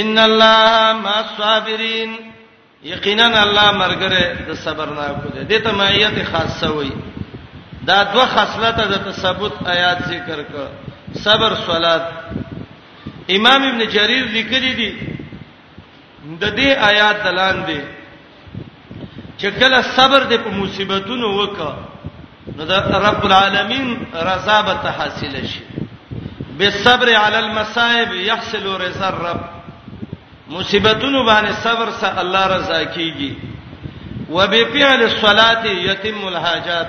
ان الله مع الصابرین یقینا الله مرګره د صبر نه کو دي د تمایت خاصه وي دا دوه خصلت د تثبت آیات ذکر ک صبر صلات امام ابن جریر لیکلی دي د دې آیات دلان دي چې کله صبر دې په مصیبتونو وکړه نو د رب العالمین رضا به ته حاصل شي بالصبر علی المصائب يحصل رضا الرب مصیبتونو باندې صبر سره الله رضا کیږي وبفعل الصلاه يتم الحاجات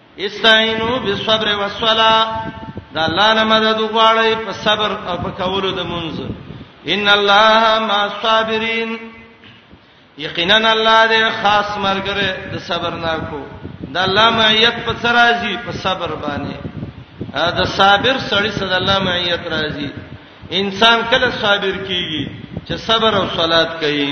استعینوا بالصبر والصلاه د الله نه مدد وغواړئ په صبر او په کولو د منځ ان الله مع الصابرین یقینا الله دې خاص مرګره د صبر نه کو د الله معیت په سر راځي په صبر باندې د صابر سړی صد الله معیت راځي انسان کله صابر کیږي چې صبر او صلات کوي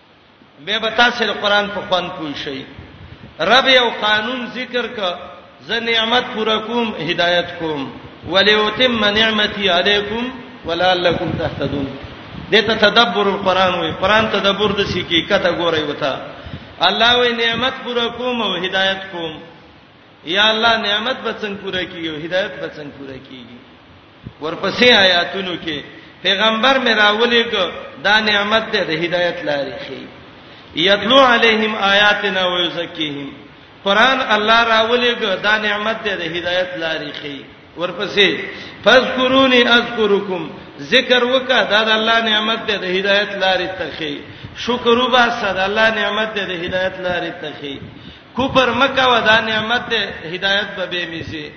به به تاسو د قران په خوان پوي شئ رب یو قانون ذکر ک زه نعمت پورا کوم هدایت کوم وليتم نعمتي عليكم ولعلكم تهتدون دته تدبر القرآن وي قرآن تدبر د سې کې کته ګوري وتا الله وي نعمت پورا کوم او هدایت کوم یا الله نعمت به څنګه پورا کیږي او هدایت به څنګه پورا کیږي ورپسې آیاتونو کې پیغمبر مې راولېګ دا نعمت دې د هدایت لارې خي یتلو علیهم آیاتنا و یزکیهم قران الله راولېګ دا نعمت دې د هدایت لارې خي ورپسې فذكروني اذكركم ذکر وکا دا د الله نعمت دې د هدایت لارې تخي شکر وبا صد الله نعمت دې د هدایت لارې تخي کوپر مکه و دا نعمت دې هدایت به به میسي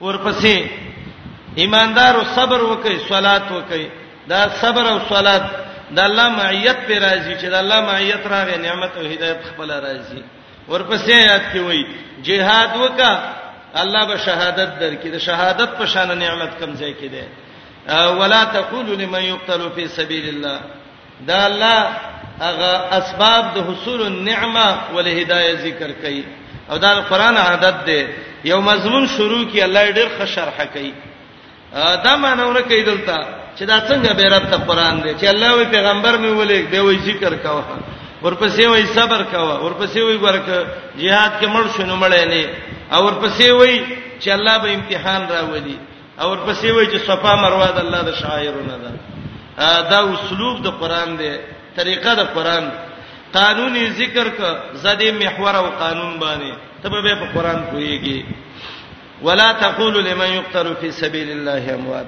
ورپسې ایماندارو صبر وکي صلات وکي دا صبر او صلات د الله معیت پر راضي چې د الله معیت راغې نعمت او هدایت خپل راضي ورپسې یاد کی وای جهاد وکا الله به شهادت درکې د شهادت په شان نعمت کم ځای کې ده ولا تقول لمن يقتل في سبيل الله دا الله هغه اسباب د حصول النعمه ول هدایت ذکر کړي او دا قرآن عادت دی یو مضمون شروع کی الله ډیر ښه شرح کوي دا مانور کوي دلته چې دا څنګه به رب ته قرآن دی چې الله وی پیغمبر می ولې به وی ذکر کاوه ورپسې وی صبر کاوه ورپسې وی ورک jihad کې مړ شونه مړې نه او ورپسې وی چې الله به امتحان راولي او ورپسې وای چې صفه مروه د الله د شاعرونه ده دا اسلوب د قران دی طریقه د قران قانوني ذکر ک زده محور او قانون باندې ته به په قران کویږي ولا تقول لمن يقتل في سبيل الله اموات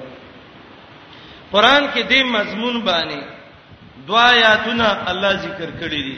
قران کې دې مضمون باندې دعا آیاتونه الله ذکر کړی دي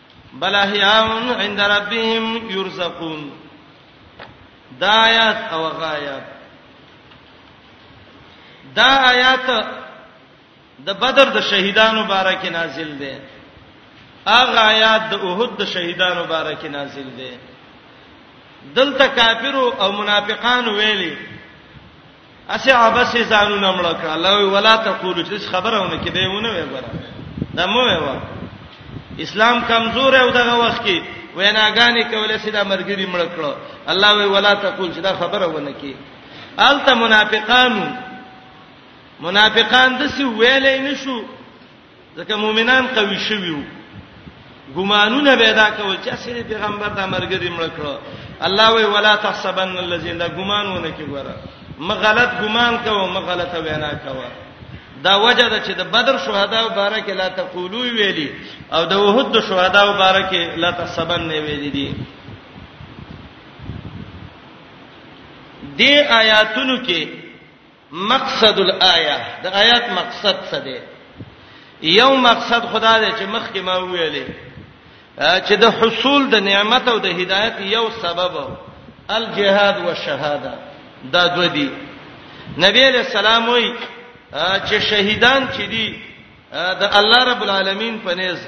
بل احیاون عند ربهم یرزقون دا آیات او غایات دا آیات د بدر د شهیدانو باره کې نازل دي اغه آیات د احد د شهیدانو باره کې نازل دي دلته کافرو او منافقانو ویلي اسه عبس ځانونه مړ کړ الله وی ولا تقول چې خبرونه کې دی ونه وی ګره دا مو وی وا اسلام کمزور او دغه وخت کې ویناګانې کولې چې دا مرګري مړ کړ الله وی ولا تقول چې دا خبرونه کې الته منافقانو منافقان د سی ویلې نشو ځکه مؤمنان قوي شوي وو ګمانونه پیدا کول چې سړي پیغمبر د مرګري مړ کړو الله وی ولا تحسبن الذين لا ګمانونه کې ګوره م غلط ګمان کوو م غلطه وینا کوو دا وجه ده چې د بدر شهدا او بارک لا تقولو ویلي او د وحد د شهدا او بارک لا تحسبن نه ویلي دي دې آیاتونو کې مقصد الايه د آیات مقصد څه دی یو مقصد خدا دی چې مخکې ما ویلې چې د حصول د نعمت او د هدایت یو سبب الجهاد والشهاده دا دوه دي نبی علیہ السلام وی چې شهیدان چې دي د الله رب العالمین په نيز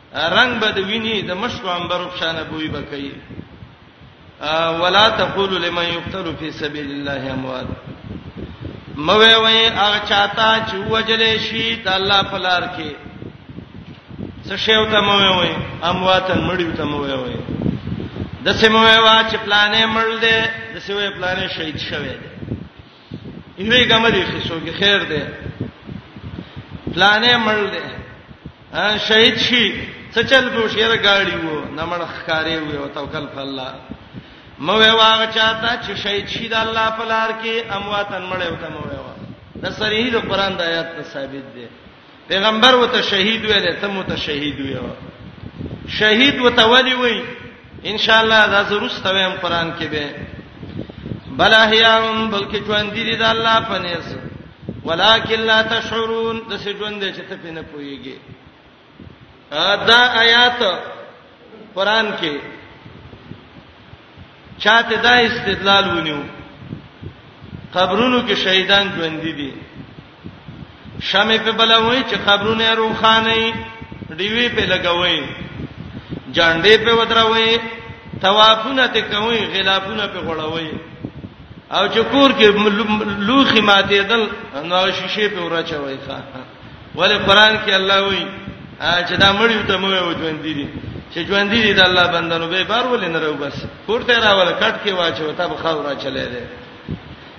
رنگ به د ویني د مشکو انبرو په شان بوی بکای ولا تقول لمن يقتل في سبيل الله اموات موي وي هغه چاته چې وجلې شي د الله په لار کې څه شی وته موي وي امواتن مړی وته موي وي د سیمه وا چې پلانې مړ دې د سیمه پلانې شهید شوه دې یوې ګملې کې سوګي خیر دی پلانې مړ دی شهید شي څه چل به شهره گاډي وو نمړ ښکارې وي او توکل په الله مو واغ چاته چې شهید شي د الله په لار کې امواتن مړ یو ته مو ویوا د صریح د قران د آیات ته ثابت دی پیغمبر وته شهید ویل ته مو ته شهید ویو شهید وته ولی وی ان شاء الله دا زروست ویم قران کې به بل احیاهم بلکې ژوند دي د الله په نس ولکن لا تشعرون د څه ژوند چې ته پینې پويږي دا آیات قران کې چاته دا استدلال ونیو قبرونو کې شهیدان ژوند دي شمه په بلوي چې قبرونه روخانه دیوی په لګوي جانډې په ودروي توافونه ته کوي غلافونه په غړوي او چې کور کې لوخي ماته دل نو شیشه په ورچوي ښا ولې قران کې الله وایي چې دا مړیو ته مو یو ژوند دي چې ژوند دي د الله بندنو به بار ولې نه راو بس کور ته راول کټ کې واچو ته بخاورا چلے دي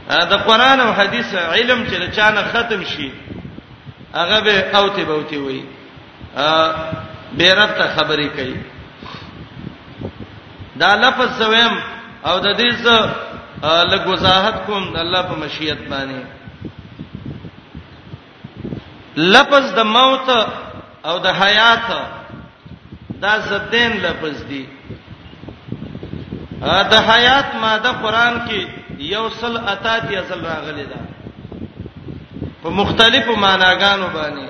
د قران او حدیث علم چې د چانه ختم شي هغه به اوتی بوتی وي بیرته خبرې کوي دا لفظ زویم او د دې څه لږ وضاحت کوم د الله په مشیت باندې لفظ د موت او د حیات دا زدين لفظ دي د حیات ماده قران کې یو سل اتات یا سل راغلي ده په مختلفو معناګانو باندې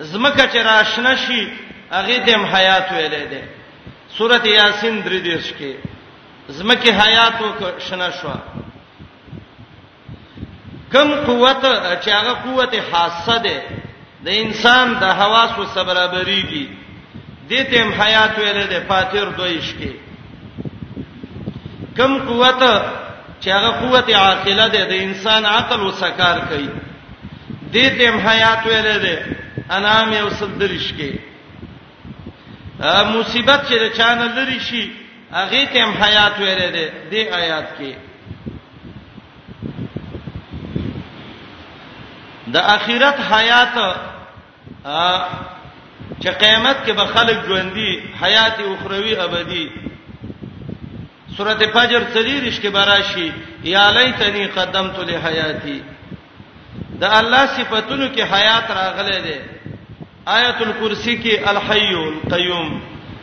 زمکه چې راشنه شي هغه دیم حیات ویلې ده سورته یاسین درې دیش کې زمکه حیات وک شنه شو کم قوت چې هغه قوت حاسه ده د انسان د حواس او صبرابري دي دته هم حیات ویل ده فاتر دویش کې کم قوت چې هغه قوت عاقله ده د انسان عقل او سکار کوي دته هم حیات ویل ده انام یو سدرش کې مصیبت چې د چانه لري شي هغه ته هم حیات ویلې ده د آیات کې د اخرت حیات چې قیامت کې به خلک ژوندۍ حیات اخروی ابدی سورته فجر 33 کې براشي یا لیتنی قدمت لحیاتی د الله صفاتونو کې حیات راغله ده آیت الکرسی کې الحی القیوم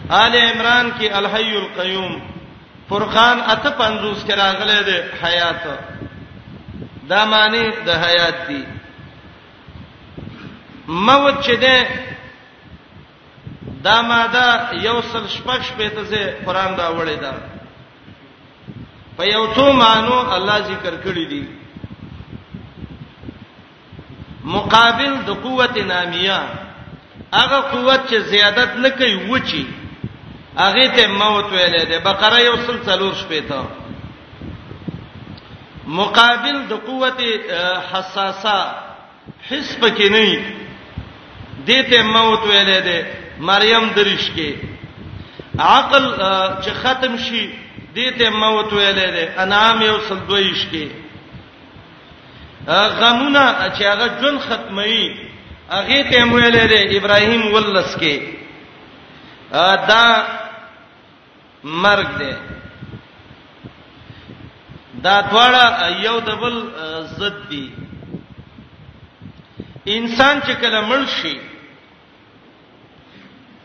آل عمران کې الحی القیوم فرقان اته 50 کې راغله ده حیات دا معنی د حیات دی موت چې ده دا ماده یو سل شپږ شپېته ځې قران راوړی دا په یو څو مانو الله ذکر کړی دی مقابل د قوت نامیه هغه قوت چې زیادت نه کوي وچی هغه ته موت ویلې ده بقره یو سل څلور شپېته مقابل د قوت حساسه هیڅ پکې نه وي دته موت ویلې ده مریم درش کې عقل چې ختم شي دته موت ویلې ده انام یو سل دویش کې غمونه چې هغه جون ختمي هغه ته ویلې ده ابراهیم ولس کې دا مرګ دی دا دواړه یو د بل ضد دي انسان چې کله مړ شي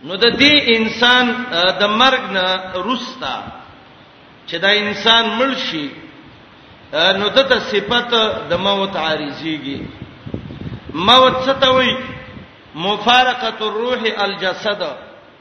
نو د دې انسان د مرګ نه روستا چې دا انسان مړ شي نو دته صفت د موت عارضيږي موت څه ته وایي مفارقه الروح الجسد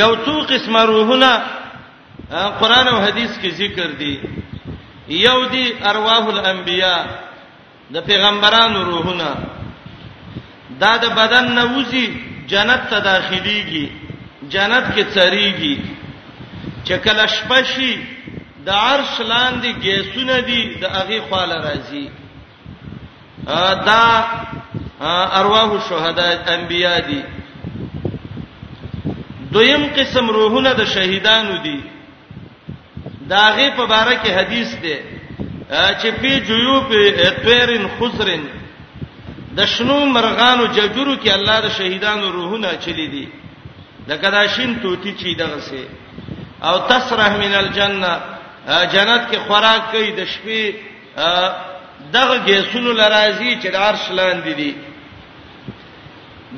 یو څو قسم روحونه قران او حدیث کې ذکر دي یو دي ارواح الانبیاء د پیغمبرانو روحونه دا د بدن نه وځي جنت ته داخليږي جنت کې چریږي چې کله شپشي د عرش لاندې ګیسونه دي د هغه خواله راځي دا ارواح الشهدا انبیا دي دویم قسم روحونه د شهیدانو دي داغه په باره کې حدیث دی چې په جویو په طیرن خزرن د شنو مرغانو جګرو کې الله د شهیدانو روحونه چلی دي د کداشین توتی چی دغه سه او تسرح من الجنه جنت کې خوراک کوي د شپې دغه ګیسونو لرازي چې د عرش لاندې دي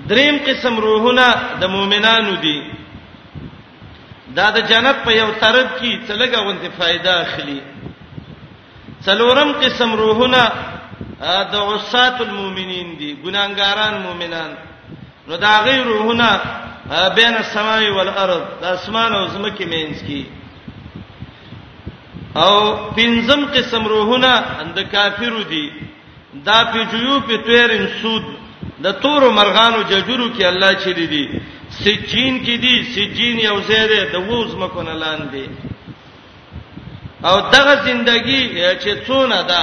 دریم قسم روحونه د مؤمنانو دي دا د جنت په یو طرف کې څلګه غونډه فائدہ اخلي څلورم قسم روحونه د عصات المؤمنین دي ګناګاران مؤمنان نو دا غي روحونه بین السماء والارض د اسمان او زمکه مینس کی او پنځم قسم روحونه د کافرو دي دا په جيو په تورن سود د تور مرغانو ججرو کې الله چلی دي سجین کې دي سجین یو زیره د ووز مکو نه لاندې او دغه زندگی چې څونه ده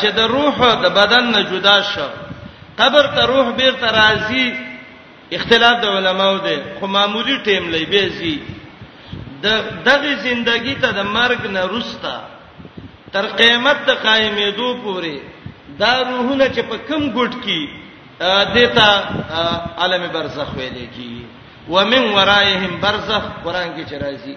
چې د روح د بدن نه جدا شو قبر ته روح بیرته راځي اختلاف د علماو دی خو معمولی ټیم لې به زی د دغه زندگی ته د مرګ نه رستا تر قیامت ته قائمېدو پورې دا روحونه چې په کم ګډ کی دیتا عالم برزخ ویلې کی ومن ورائهم برزخ قران کې چرایي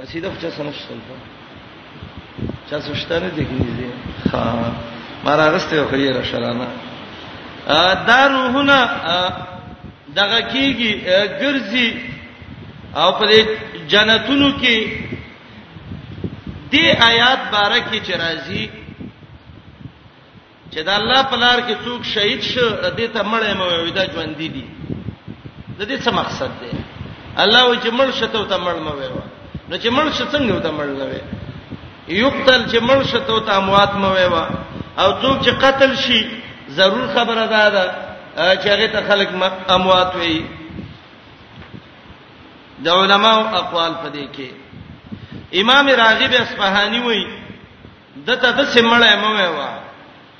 قصیده خو چا سره نشته چا سره شته نه دي کېږي ها ما راغسته یو خیره شرانه دا روحونه دغه کېږي ګرځي او په جنتونو کې دې آیات بارکه چې راځي چې د الله په لار کې څوک شهید شو دې ته مړې مو وي دا ژوند دي دي د دې څه مقصد دی الله و چې مړ شته او ته مړ مو وي نو چې مړ شته څنګه ته مړ نه وي یقتل چې مړ شته او ته اموات مو وي او څوک چې قتل شي ضرور خبره ده دا چې هغه ته خلک اموات وي د علماو اقوال پدې کې امام راغب اصفهاني وایي دته د سیمړې مې وا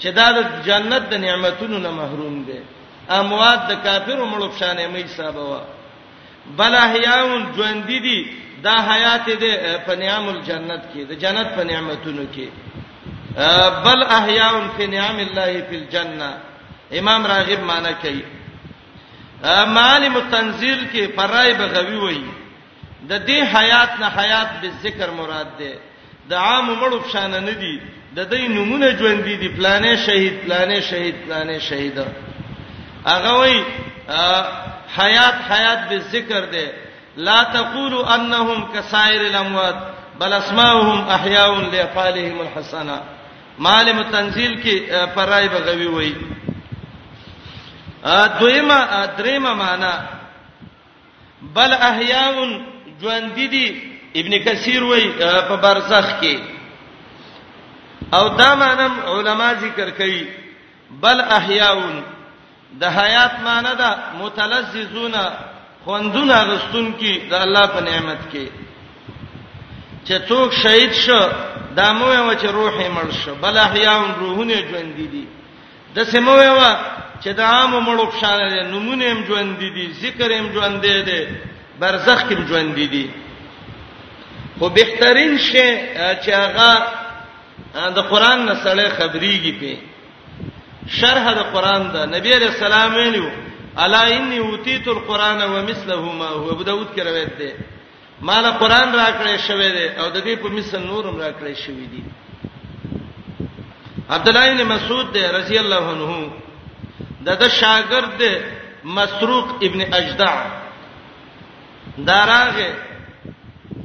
چې دا د جنت د نعمتونو نه محروم دي اموات د کافرو مړو شانې مې حساب وا بل احیاون ژوند دي دا حیات دې په نعم الجنت کې د جنت په نعمتونو کې بل احیاون فی نعم الله فی الجنه امام راغب معنی کوي معالم التنزیل کې فرای بغوی وایي د دې حیات نه حیات به ذکر مراد ده د عام مړو په شان نه دي د دې نمونه ژوند دي پلانې شهید پلانې شهید پلانې شهید هغه وای حیات حیات به ذکر ده لا تقولوا انهم كسائر الاموات بل اسماءهم احیاء لافعالهم الحسنه معلم تنزیل کې پرای بغوي وای دویمه دریمه معنا بل احیاء ژوند دي ابن کثیر وای په برزخ کې او دا مانم علما ذکر کوي بل احیاء د حیات معنی دا متلذذون خوندون غستون کی د الله په نعمت کې چې څوک شهید شو دا مو یو چې روح یې مړ شو بل احیاء روحونه ژوند دي د سمو ویوا چې د عام مړو په شان دي نمونه هم ژوند دي ذکر هم ژوند دي برزخ هم ژوند دي خو بهترین شی چې هغه د قران نه سره خبريږي په شرح د قران دا نبی عليه السلام ویلو الا اني اوتیت القران ومثله ما هو ابو داود کې روایت ده مال قران راکړې شوی دی او د دې په مثل نورم راکړې شوی دی عبد الله بن مسعود دی رضی الله عنه د د شاګرد دی مسروق ابن اجدع داراغه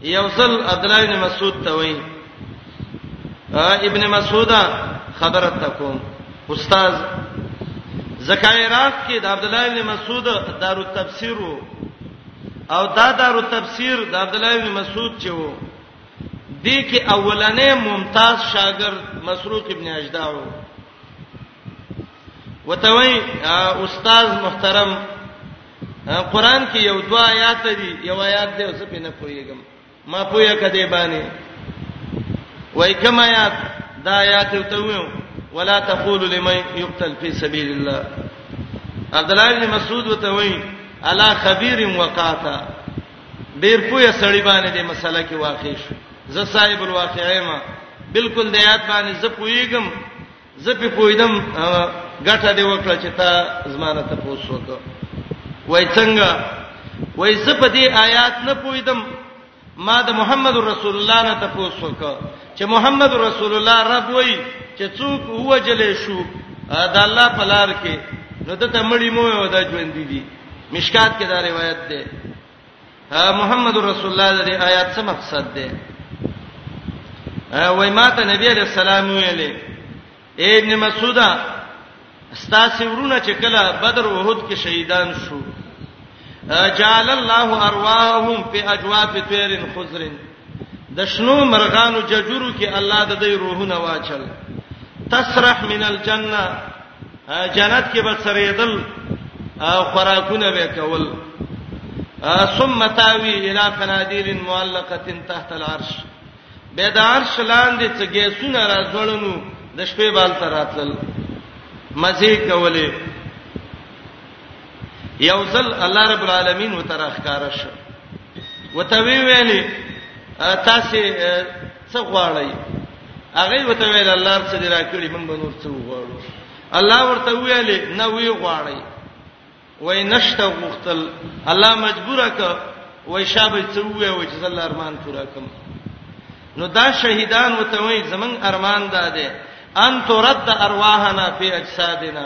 یوصل عبد الله بن مسعود ته وای ابن مسعودا خبرت تکوم استاد زکایرات کې د عبد الله بن مسعود دارو تفسیرو او دا دارو تفسیر د عبد الله بن مسعود چې وو د کې اولنې ممتاز شاګرد مسروق ابن اجدع وو وتوي استاد محترم قران کې یو دوا آیات دي یو آیات دی اوس په نه پويګم ما پوهه کده باندې وای کما یاد دا آیات ته ویو ولا تقول لمن يقتل في سبيل الله عبد الله بن مسعود وته وای الا خبير وقاتا ډیر پوهه سړی باندې د مسله کې واقع شو زه صاحب الواقعه ما بالکل د آیات باندې زه پویګم زه په پویدم ګټه دی وکړه چې تا زمانه ته پوسوک وای څنګه وای زه په دې آیات نه پویدم ما د محمد رسول الله نه ته پوسوک چې محمد رسول الله رب وای چې څوک وجلې شو دا الله پلار کې نو دته مړی مو او دا ژوند دي مشکات کې دا روایت ده محمد رسول الله د دې آیات څه مقصد دی وای ماته نبی علیہ السلام ویلې ابن مسعود ستاسو ورونه چې کله بدر او احد کې شهیدان شو جعل الله ارواحهم فی اجواف طیر خضر د شنو مرغانو ججورو کې الله د دې روحونه واچل تسرح من الجنه جنت کې به سرېدل خوراکونه به کول ثم تاوی الى قناديل معلقه تحت العرش به د عرش لاندې څه ګیسونه راځړنو د شپې بال تر راتل مزه کولې یوزل الله رب العالمین وترخکارش وتوی ویلې تاسو څه غواړی هغه وته ویل الله څه دی راکړي موږ به نور څه وغواړو الله ورته ویل نه وی غواړی وای نشته غختل الله مجبور ک وای شابه څه وی وای چې الله ارمان پورا کم نو دا شهیدان وته وای زمنګ ارمان ده ده ان ترد ارواحنا فی اجسادنا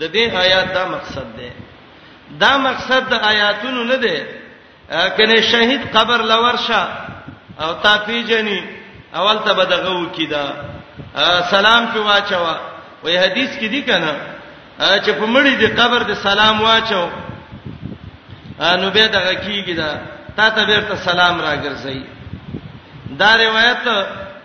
د دې آیات دا مقصد دی دا مقصد د آیاتونو نه دی کنه شهید قبر لورشه او تا پیجنی اول ته بدغه وکیدا سلام په واچوا وې حدیث کې دی کنه چې په مړی دی قبر دی سلام واچو نو به دغه کیږي دا تا ته بیرته سلام راګرځي دا روایت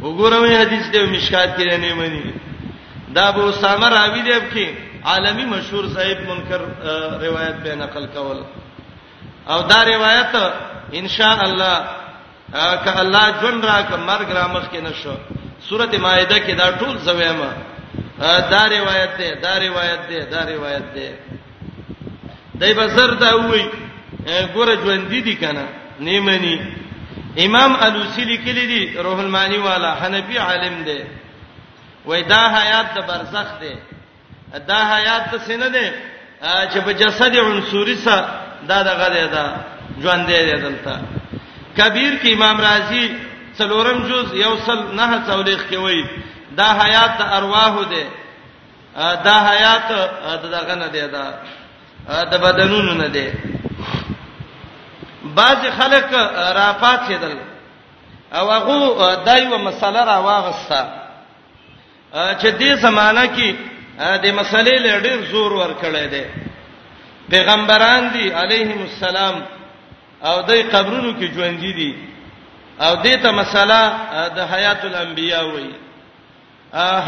وګورم حدیث دی مشکات کې نه مني دا ابو اسامه راوی دی کې عالمی مشهور صاحب منکر روایت به نقل کول او دا روایت ان شاء الله که الله جون را ک مرګ را مخ کې نشو سوره مائده کې دا ټول زویمه دا روایت ده دا روایت ده دا روایت ده دای بسر دا وی ګوره ژوند دي کنه نیمنی امام الوسی لیکلی دی روح المانی والا حنفی عالم دی وای دا حیات د برزخ دی دا حیات څه نه دی چې په جسد عنصری سره دا دغه دی دا ژوند دی دلته کبیر کې امام رازی څلورم جز یوصل نه څولېخ کې وای دا حیات د ارواح دی دا حیات دغه نه دی دا د بدنونو نه دی بعض خلک رافات کېدل او هغه دایو مسله را واغسته چې دې زمانہ کې د مسلې لړډیر زور ور کړی دی پیغمبران دي علیهم السلام او دای قبرونو کې ژوند دي او دې ته مسله د حیات الانبیاء وایي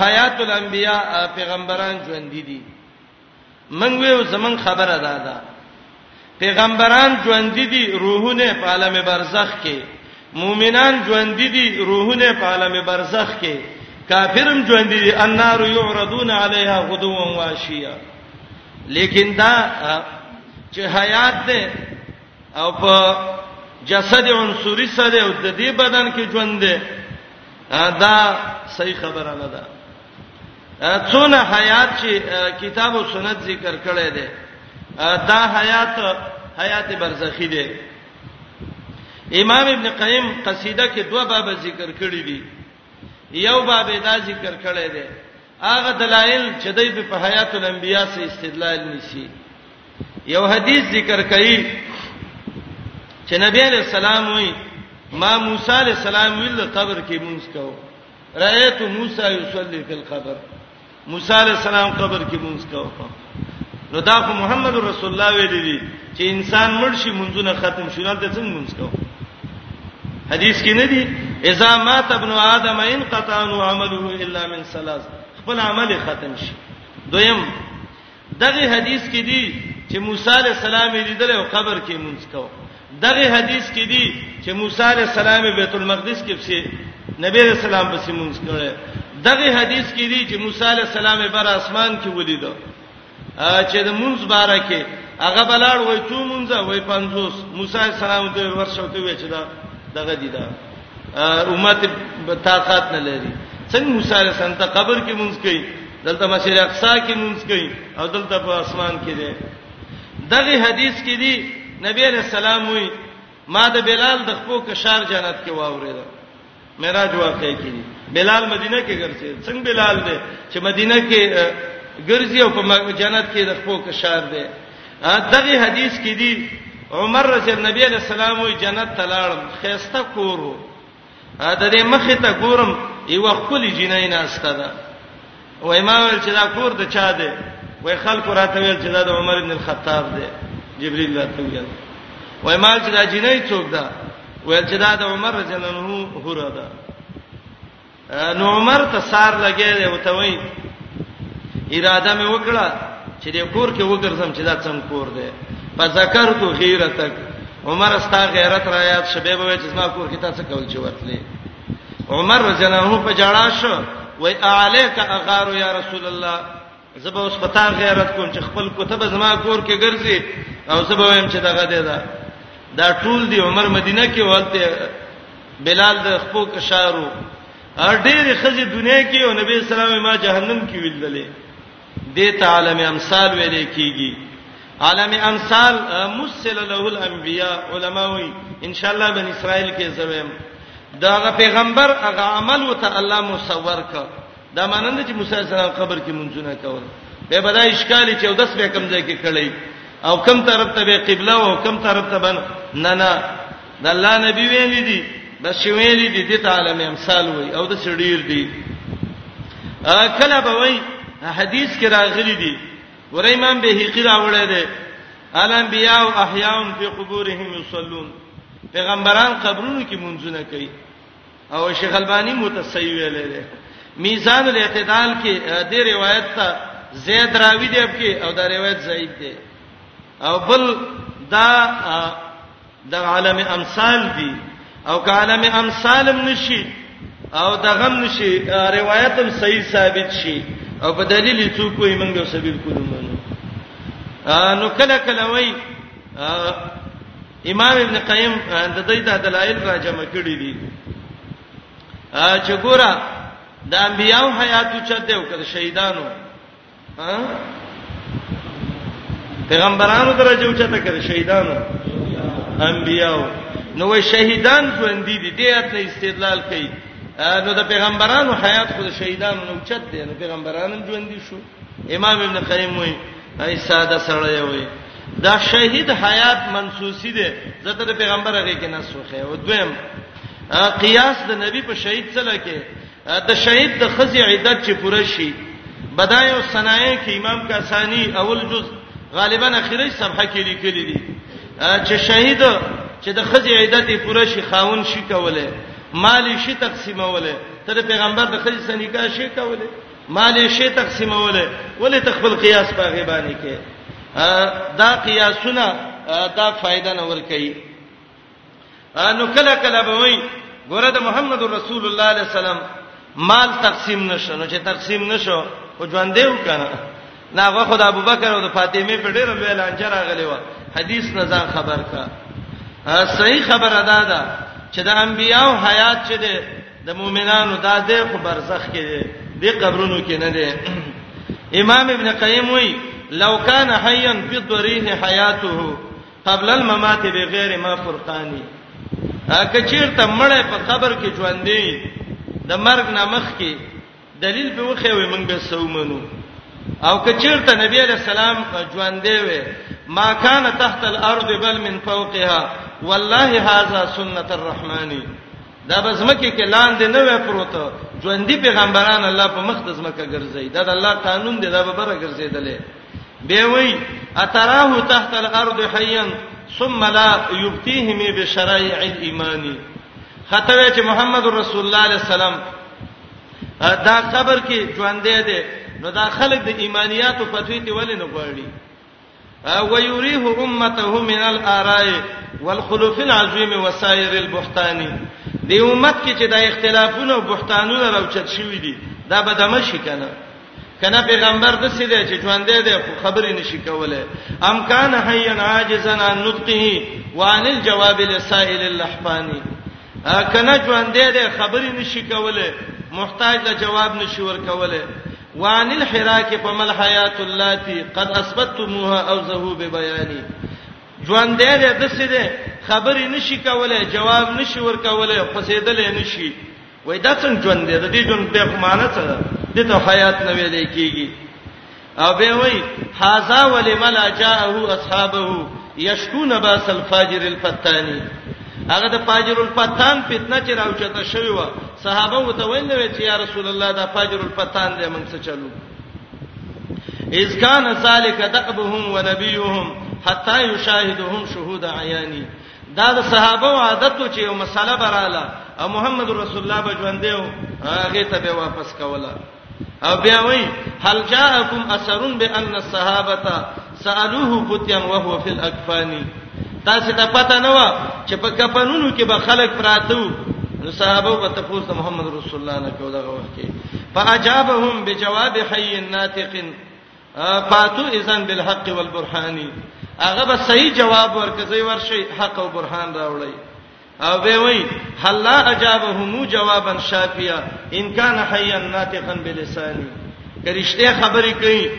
حیات الانبیاء پیغمبران ژوند دي من ویو زمون خبره ده دا پیغمبران ژوند دي روحونه په عالم برزخ کې مؤمنان ژوند دي روحونه په عالم برزخ کې کافرم ژوند دي النار یعرضون علیها غدوا واشیا لیکن دا چې حیات ده او په جسد عنصری سره او د دې بدن کې ژوند ده دا صحیح خبره نه ده څونه حیات چې کتاب او سنت ذکر کړي دي دا حیات حیات برزخی دی امام ابن قیم قصیده کې دوه باب ذکر کړی دي یو باب دا ذکر کړی دی هغه دلایل چې دوی په حیات الانبیاء سره استدلال نیسی یو حدیث ذکر کړي چې نبی علیہ السلام وی ما موسی علیہ السلام ویل قبر کې مونږ کو رایت موسی یصلی فی القبر موسی علیہ السلام قبر کې مونږ کو نو دا خو محمد رسول الله ویلي دي چې انسان مړ شي منځونه ختم شي نو ته څنګه منځ کو حدیث کې نه دي اذا مات ابن ادم انقطع عمله الا من ثلاث خپل عمل ختم شي دویم دغه حدیث کې دي چې موسی علی السلام یې لیدل او قبر کې منځ کو دغه حدیث کې دی چې موسی علی السلام بیت المقدس کې پسې نبی رسول الله پسې مونږ کړه دغه حدیث کې دی چې موسی علی السلام بر اسمان کې ولید چې د مونږ باره کې هغه بلاړ وای څو مونږ وای 50 موسی علی السلام ته ورشو ته وچ دا دغه دی دا امت طاقت نه لري څنګه موسی علی السلام ته قبر کې مونږ کوي دلته مسجد اقصا کې مونږ کوي او دلته په اسمان کې دی دغه حدیث کې دی نبی علیہ السلام وی ما د بلال د خپو کشار جنت کې واورید معراج واقع کې بلال مدینه کې ګرځي څنګه بلال دی چې مدینه کې ګرځي او په جنت کې د خپو کشار دی دغه حدیث کې دی عمر رضی الله نبی علیہ السلام وی جنت تلاړم خيسته کورو د دې مخې ته ګورم یو خپل جنای ناشته ده وای ما ول چې دا کور د چا دی وای خلکو راته ویل چې دا د عمر ابن الخطاب دی جبريل راته ویل وای ما چې دا جنای څوک ده وای چې دا د عمر رضی الله عنه هره ده نو عمر ته سار لګی دی او ته وای اراده مې وکړه چې د کور کې وګرځم چې دا څنګه کور دی په ذکر تو غیرتک عمر استا غیرت را یاد شبه به چې زما کور کې تاسو کول چې ورتلې عمر رضی الله عنه په جړا شو وای اعلیک اغار یا رسول الله زبا اوس پتا غیرت کوم چې خپل کتب زما کور کې ګرځي او زبا ویم چې دغه دی دا دا ټول دی عمر مدینه کې ولته بلال د خپل کشارو ډېر خزي دنیا کې او نبی اسلام ما جهنم کې ویللې دې ته عالم امثال ویل کیږي عالم امثال مسل له الانبیاء علما وی ان شاء الله بن اسرائیل کې زویم دا پیغمبر هغه عمل وته الله مصور ک دا مانند چې موسی سره قبر کې منځونه کول به بدا اشکال 14 به کم ځای کې کړی او کم طرف ته به قبله او کم طرف ته بن نه نه د الله نبی ویل دي د شویل دي د تعالی امثال وي او د سړیر دي کله به وي حدیث کې راغلي دي ور امام به هقی راوړی دی الانبیاء احیاء فی قبورهم یصلون پیغمبران قبرونو کې منځونه کوي او شیخ البانی متصیب ویل دی میزان الاعتدال کې د روایت ته زید راوی دی په او دا روایت ضعیف دی او بل دا د عالم امثال دی او که عالم امثالم نشي او دغم نشي روایتم صحیح ثابت شي او په دلیل څوک وي موږ یو سبیل کولو نو کله کله وای امام ابن قیم د دې د دلایل را جمع کړی دي چې ګوره د انبیانو حیات چته او کړه شهیدانو پیغمبرانو درجه اوچته کړي شهیدانو انبیاو نو وای شهیدان ژوند دي دي ته استدلال کوي نو د پیغمبرانو حیات خو د شهیدانو نو چت دي نو پیغمبرانو ژوند دي شو امام ابن قیم وای ای ساده سره وای دا شهید حیات منسوسی دي زته د پیغمبر هغه کې نه سوخه او دویم قیاس د نبی په شهید سره کې د شهید د خزي عدت چې پوره شي بدای او صنایع کې امام کاسانی اول جز غالبا اخیری صفحه کې لیکلي دي چې شهید چې د خزي عدت پوره شي خاون شي کوله مالی شي تقسیموله تر پیغمبر د خزي سنیکا شي کوله مالی شي تقسیموله ولې تخفل قیاس په غیبانی کې دا قیاسونه دا فائدہ نه ور کوي نو کله کله به وای ګوره د محمد رسول الله علیه السلام مال تقسیم نشو نو چې تقسیم نشو او ژوند دی وکنه نا غو خدای ابوبکر او د فاطمه په ډیره لوی لانجه راغلی و حدیث نه ځان خبر کا صحیح خبر ادا ده چې د انبیانو حیات چې ده د مؤمنانو د دې خو برزخ کې ده د قبرونو کې نه ده امام ابن قیم وی لو کان حیا فی الضریح حیاته قبل الممات بغیر ما فرقانی اګه چیرته مړې په قبر کې ژوندې د مرګ نامخ کې دلیل به وخه وي موږ به سومنو او که چیرته نبی علیہ السلام ژوندې وي ما کان تحت الارض بل من فوقها والله هاذا سنت الرحمن دا بزمکه کې لاندې نه وې پروت ژوندې پیغمبران الله په مخ د زمکه ګرځي دا د الله قانون دی دا به بره ګرځیدلې به وی اتراه تحت الارض حيا ثم لا يبتيهم بشرائع الايمان خطوه چې محمد رسول الله عليه السلام دا قبر کې ژوند دی نو دا خلک د ایمانیاتو فتوی ته ولې نه غواړي او یریه امته من الاراء والخلوف العظیم وسائر البهتان دی امت کې چې دا اختلافونه او بهتانونه راوچت شوی دي دا به دمه شي کنه کنه پیغمبر د څه دی چې ژوند دی د خبرې نشي کوله ام کان حیا عاجزا عن نطقه وان الجواب لسائل اللحفانی کنه ژوند دی د خبرې نشي کوله محتاج له جواب نشي ور کوله وان الحراک فمل حیات اللاتی قد اثبتموها او ذهو ببیانی ژوند دی د څه دی خبرې نشي کوله جواب نشي ور کوله قصیدل نشي وای دا څنګه ژوند دی د دې ژوند به معنا څه ده د ته حیات نه ویلې کیږي او به وای هاذا ولملا جاءه اصحابه یشکون باس الفاجر الفتانی هغه د فاجر الفتان فتنه چې راوچته شوی و صحابه وته ویل نو چې یا رسول الله دا فاجر الفتان دې موږ څه چلو اذ کان ذالک دقبهم ونبیهم حتا یشاهدهم شهود عیانی دا د صحابه او عادت چې یو مسله براله او محمد رسول الله بجوندې او هغه ته به واپس کوله او بیا وای هل جاءکم اثرون بان الصحابه سالوه فتيا وهو في الاكفان تاسو ته پته نه و چې په کفنونو کې به خلک پراته نو صحابه په تفوس محمد رسول الله نه کوله هغه وخت کې فاجابهم بجواب حي ناطق فاتو اذن بالحق والبرهان هغه به صحیح جواب ورکړي ورشي حق او برهان راوړي او به وای حلا اجابهم جوابا شافیا ان کان حیا ناطقا بلسانی کرشته خبرې کوي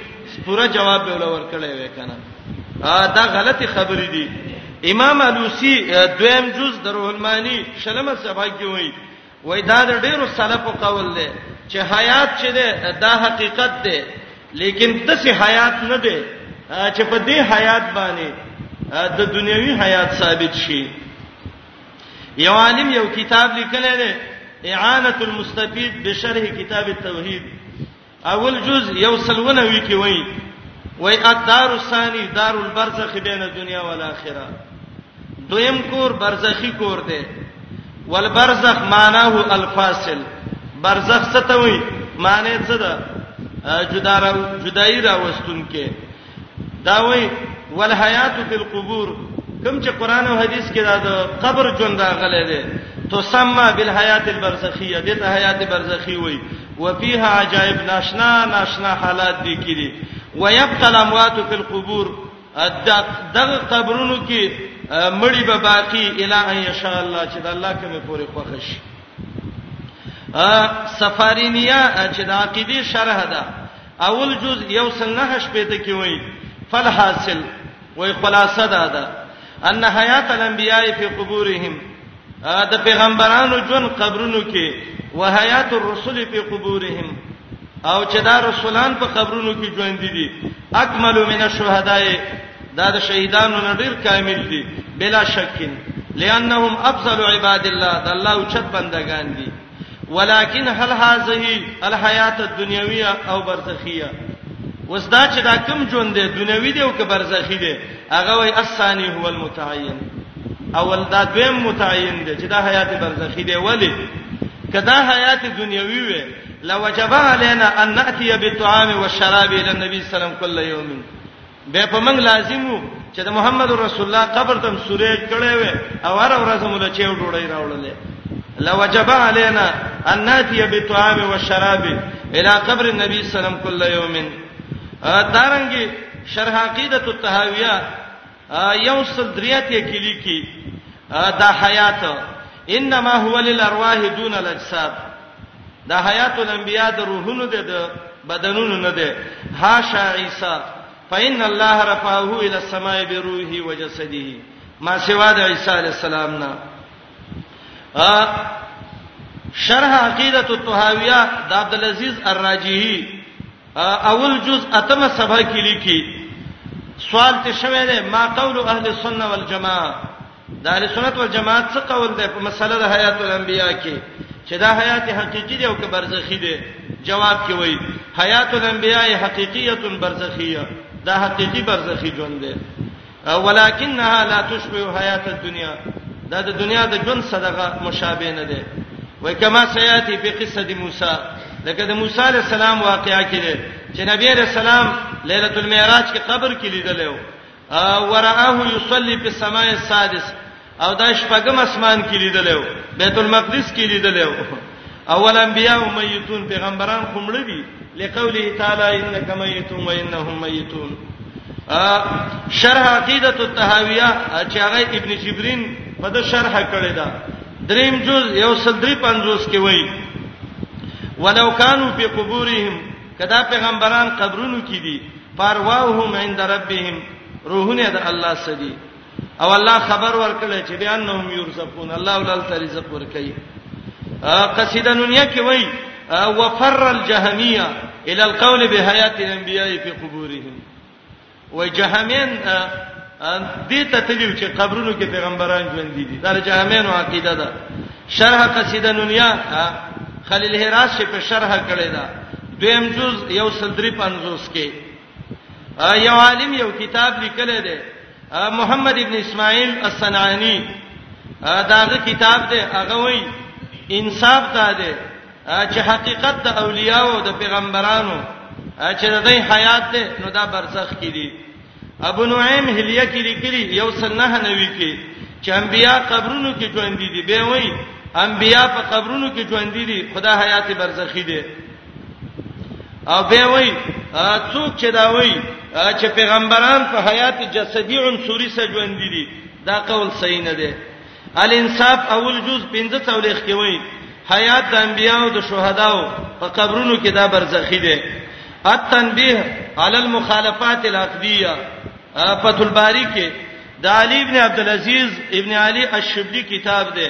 پورا جواب به ولور کړي وې کنه دا غلطي خبرې دي امام علوسی دویم جز درو المانی شلمه صفحه کې وای وای دا د ډیرو سلفو قول دی چې حیات چې ده دا حقیقت ده لیکن دسه حیات نه ده چې په دې حیات باندې د دنیوي حیات ثابت شي یو عالم یو کتاب لیکلی دی اعانه المستفید بشرح کتاب التوحید اول جز یو سلونه وی کی وای وای الدار الثانی دار البرزخ بین دنیا والآخرة دویم کور برزخی کور دی والبرزخ معناه الفاصل برزخ څه ته وای معنی څه ده جدا را جدای را وستون کې دا وی والحیات فی القبور کوم چې قران او حدیث کې دا د قبر ژوند راغلی دی تسمى بالحیات البرزخیه دې ته حیات برزخی وای وفيها عجائب ناشنا ناشنا حالات دي کړي ويبقى الاموات في القبور دغه قبرونو کې مړی به باقی اله ان شاء الله چې د الله کومه پورې خوښ شي سفارینیا چې د عقیده شرح ده اول جز یو سل نه شپته کې وایي فالحاصل وای خلاصه ده ده ان حیات الانبیاء فی قبورهم د پیغمبرانو جون قبرونو کې وحیات الرسل فی قبورهم او چې دا رسولان په قبرونو کې ژوند دي اکمل من الشهداء دا د شهیدانو نه ډیر کامل دي بلا شک لانهم افضل عباد الله د الله او چت بندگان دي ولكن هل هذه الحیات الدنیویه او برزخیه وسدا چې دا کم ژوند دی دنیوي دی او که برزخی دی هغه وای الثانی هو المتعین اول دا دویم متعین دی چې دا حیات برزخی دی ولی کدا حیات دنیوي وي لوجب علينا ان ناتي بالطعام والشراب الى النبي صلى الله عليه وسلم كل يوم به په موږ لازمو چې د محمد رسول الله قبر تم سورې کړې وې او هر ورځ موږ له چیو ډوړې راوړلې لوجب علينا ان ناتي بالطعام والشراب الى قبر النبي صلى الله عليه وسلم كل يوم دارنګي شرح عقیدت التهاویہ یو سل دریات یې کې لیکي دا حیات انما هو للارواح دون الاجساد دا حیات الانبیاء د روحونو ده د بدنونو نه ده حاشا عیسی فإن الله رفعه إلى السماء بروحه وجسده ما سوا د عیسی علی السلام نه شرح عقیدۃ الطحاویہ د عبد العزيز الراجحی اول جز اتمه صفحه کې لیکي سوال ته شوه ده ما قول اهل السنه والجماعه د اهل سنت والجماعت څه قول ده په مسله د حیات الانبیاء کې چې دا حیات حقيقي دی او که برزخي دی جواب کې وایي حیات الانبیاء حقیقیه برزخیه دا حقيقي برزخي ژوند دی ولکنها لا تشبه حیات الدنیا دا د دنیا د ژوند صدقه مشابه نه ده وای کما سیاتی په قصه د موسی لکه د موسی علی السلام واقعا کې ده چې نبی علی السلام ليله المعراج کې قبر کې لیدل او وراه یصلی په سماع السادس او دا شپږم اسمان کې لیدلو بیت المقدس کې لیدلو اول انبیاء میتون پیغمبران خمړ دي لقوله تعالی انک میتون و انهم میتون شرح عقیده التهاویہ چې هغه ابن جبرین په د شرح کړی دا دریم جز یو سل درې پنځوس کې وایي ولو کانوا فی قبورهم کدا پیغمبران قبرونو کې دي پرواهم عند ربهم روحونه د الله سدي او الله خبر ورکړي چې بانهم يرزقون الله ولل رزق ورکړي قصیده نونیه کې وای وفر الجهميه الى القول بحياه الانبياء في قبورهم وای جهمین دې ته تلیو چې قبرونو کې پیغمبران ژوند دي دا جهمینو عقیده ده شرح قصیده نونیه خلیل هراس چې په شرح کړی دا دویم جز یو سل درې پنځوس کې یو عالم یو کتاب لیکلی دی محمد ابن اسماعیل الصنعانی داغه کتاب دی هغه وای انصاف دا دی چې حقیقت د اولیاء او د پیغمبرانو چې د دوی حیات دی نو دا برزخ کې دی ابو نعیم هلیه کې لیکلی یو سنه نوی کې چې انبیا قبرونو کې ژوند دي به وای انبیا په قبرونو کې ژوند دي خدا حیات برزخی دی او به وای څوک چې دا وای چې پیغمبران په حیات جسدی عنصری سره ژوند دي دا قول صحیح نه دی الانصاف اول جز 15 تولیخ کې وای حیات د انبیانو د شهداو په قبرونو کې دا برزخی دی التنبیه علی المخالفات العقدیه فتح الباری کې د علی ابن عبد العزيز ابن علی الشبلی کتاب دی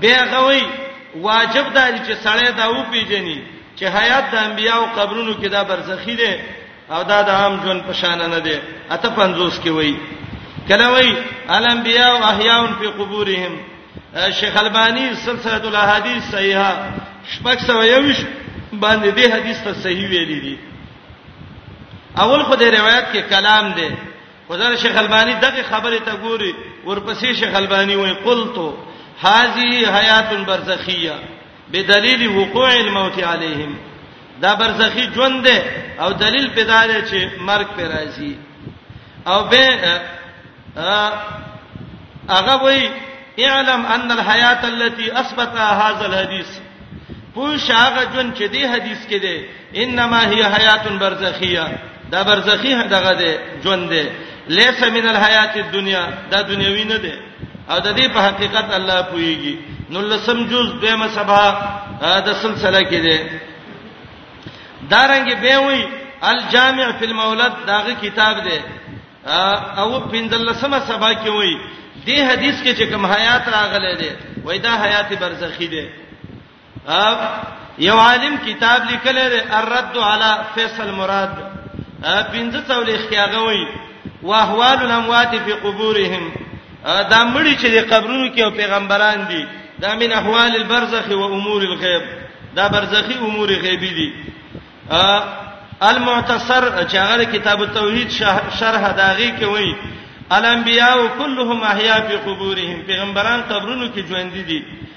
به غوي واجب داري چې سړی دا و پیژني چې حیات د انبیا او قبرونو کې دا برزخی دی او دا د عام جون په شان نه دی اته 50 کې وای کله وای الانبیا او احیاء فی قبورهم شیخ البانی سلسله الاحاديث صحیحه شپږ سو یوش باندې دې حدیث ته صحیح ویلي دي اول خو دې روایت کې کلام دی وزاره شیخ البانی دغه خبره ته ګوري ورپسې شیخ البانی وایي قلت هذه حیات برزخیه بدلیل وقوع الموت علیهم دا برزخی ژوند ده او دلیل پیدا دی چې مرګ پر راځي او به هغه وایي اعلم ان الحیات التي اثبتها هذا الحديث پوښ هغه جون چې دی حدیث کې دی انما هي حیات برزخیه دا برزخی دغه دی ژوند دی لیس من الحیات الدنیا دا دنیوي نه دی او د دې په حقیقت الله پويږي نو لسم جز دیمه سبا د سلسله کې دی دارنګ به وی الجامع فی المولد داغه کتاب دی او پندلسمه سبا کې وی دې حدیث کې چې کوم حیات راغلی دی وای دا حیات برزخی دی یو عالم کتاب لیکل دی الرد علی فیصل مراد پنځه څول اختیاغه وای واحوال الاموات فی قبورهم دا مړي چې د قبرونو کې او پیغمبران دي دا من احوال البرزخ و امور الغیب دا برزخی امور غیبی دي المعتصر چې هغه کتاب التوحید شرح داغي کې وای الانبیاء كلهم احیا فی قبورهم پیغمبران قبرونو کې ژوند دي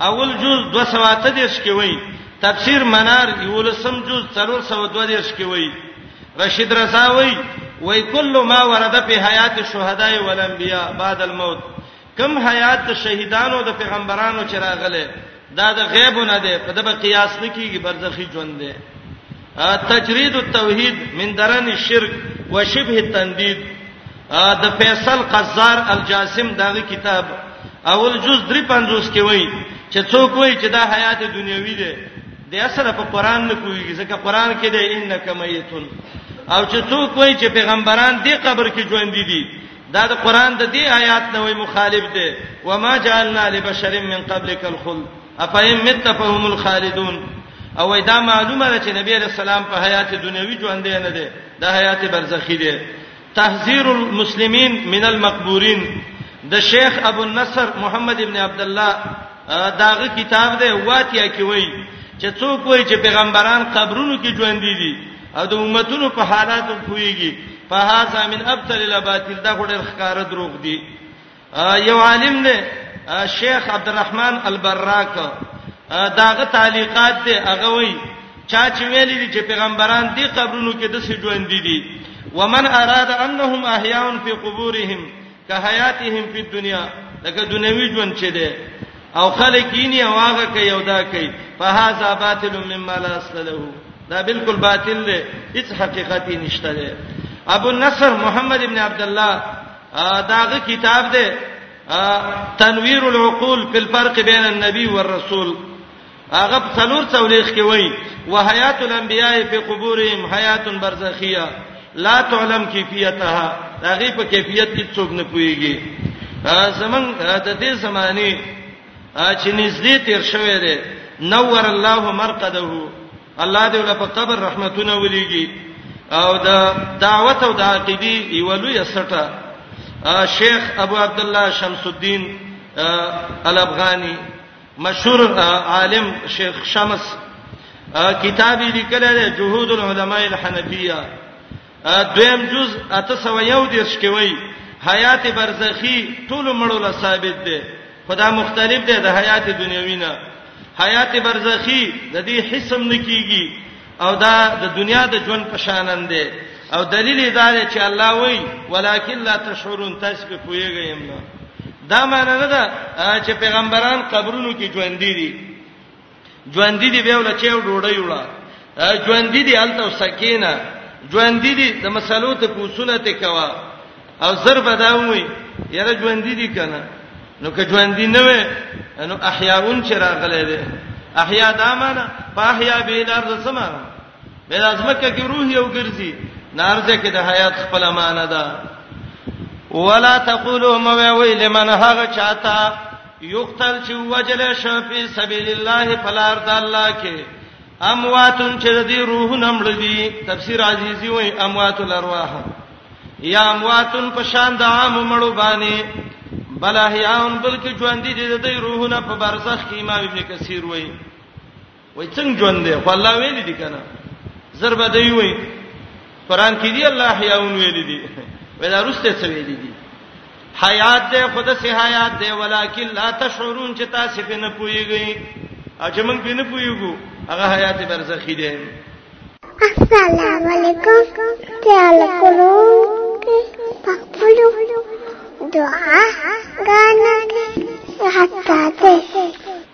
اول جز 213 کې وایي تفسیر منار یولسم جز 322 کې وایي رشید رضا وایي وای کل ما ورد په حیات الشهداء والانبیاء بعد الموت کم حیات د شهیدانو د پیغمبرانو چې راغله دا د غیب نه ده په دغه قیاس نه کیږي برزخی ژوند ده تجرید التوحید من درن الشرک وشبه التندید د فیصل قزار الجاسم دغه کتاب اول جز 350 کې وایي چې څوک وایي چې دا حیات دنیوي ده د اصل په قران نه کوي ځکه قران کې ده انک میتون او چې څوک وایي چې پیغمبران دې قبر کې ژوند دي دي دا د قران د دې آیات نه وایي مخالف ده وما جعلنا لبشر من قبلک الخلد افهم مت فهم الخالدون او دا معلومه ده چې نبی علیہ السلام په حیات دنیوي ژوند دی نه دی د حیات برزخی دی تحذير المسلمین من المقبورین د شیخ ابو النصر محمد ابن عبد الله داغه کتاب دی واتیا کې وای چې څوک وای چې پیغمبران قبرونو کې ژوند دي او د امتونو په حالاتو پويږي په هاذا من ابطل الاباطل دا خو ډېر ښکار دروغ دي یو عالم دی شیخ عبدالرحمن البراک داغه تعلیقات دی هغه وی چا چې ویل دي چې پیغمبران دي قبرونو کې د سې ژوند دي ومن اراد انهم احیاء فی قبورهم کحیاتهم فی الدنیا لکه دنیوي ژوند چې دی او خلک یې نه واغه کوي او دا کوي فهذا باطل مما لا اصل له دا بالکل باطل دی هیڅ حقیقت نشته دی ابو النصر محمد ابن عبد الله داغه کتاب دی تنویر العقول فی الفرق بین النبی والرسول هغه په څلور څولېخ کې وایي وحیات الانبیاء فی قبورهم حیات برزخیه لا تعلم کیفیتها هغه په کیفیت کې څوک نه پويږي زمنګ د دې زماني چې نږدې تیر شوی دی نور الله مرقده الله دې ول په قبر رحمتونه ولېږي او د دعوت او د عقیدی یو لوی سټه شیخ ابو عبد الله شمس الدین الافغانی مشهور عالم شیخ شمس کتابی لیکل دی جهود العلماء الحنفیه دویم جز اته سو یو دیرش کې وای حیات برزخی ټول مړو له ثابت دی خدا مختلف دی د حیات دنیوی نه حیات برزخی د دې حسم نکیږي او دا د دنیا د ژوند په شانن دی او دلیل دا دی چې الله وای ولکن لا تشعرون تاسو په پویږئ یم نه دا معنی نه ده چې پیغمبران قبرونو کې ژوند دي ژوند دي به ول چې ډوډۍ وړه ژوند دي الته سکینه ژوند دي د مسلو ته کوسونه ته کوا او زر بداوي یره ژوند دي کنه نو که ژوند دي نه وي نو احیاون چې راغله دي احیا دا معنا په احیا به الارض سما به لازمکه کې روح یو ګرځي نارځه کې د حیات خپل معنا ده ولا تقولوا ما وی لمن هغه چاته یقتل چې وجل شو په سبیل الله فلار د الله کې امواتن چې دی روح نمړ دي تفسیر عزیزی وای اموات الارواح یا امواتن په شان د عام مړو باندې بل احیاون بلکې ژوند دي د روحونه په برزخ کې امام ابن کثیر وای وای څنګه ژوند دی خو الله ویل دي کنه ضرب دی وای قران کې دی الله حیاون ویل دي ودا رسته څه ویل دي حیات دی خود سه حیات دی ولکن لا تشعرون چې تاسو په نه پويږئ او چې موږ په نه پويګو هغه حیات برزخی دی السلام علیکم تعال کولو پخپلو دعا غانا حتا ته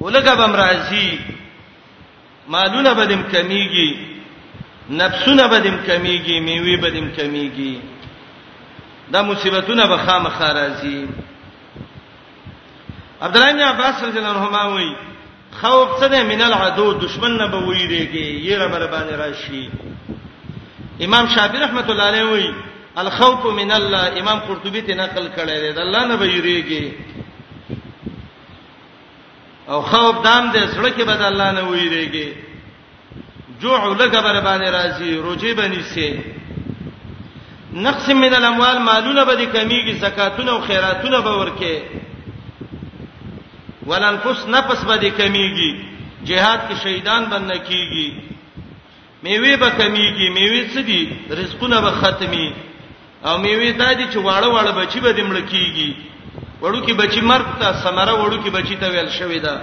ولګه بم راځي مالونه بدیم کمیږي نفسونه بدیم کمیږي میوي بدیم کمیږي دا مصیبتونه به خامخا راځي عبد الله بن عباس رضی الله عنهما وایي خوف څه ده من العدو دشمن نه به ویریږي یره بر باندې راشي امام شافعی رحمت الله علیه وایي الخوف من الله امام قرطبی ته نقل کړی دی الله نه به یریږي او خوف دام دې زړه کې بد الله نه ویریږي جوع لګه بر باندې راځي روجي بني سي نقص من الاموال مالونه به دې کمیږي زکاتونه او خیراتونه به ورکه ولنفس نفس به دې کمیږي جهاد کې شهیدان بننه کیږي میوه به کمیږي میوه څه دي رزقونه به ختمي او میوه دا دي چې واړه واړه بچي به دمړ کیږي وړو کې بچي مرګ ته سمره وړو کې بچي ته ویل شوی دا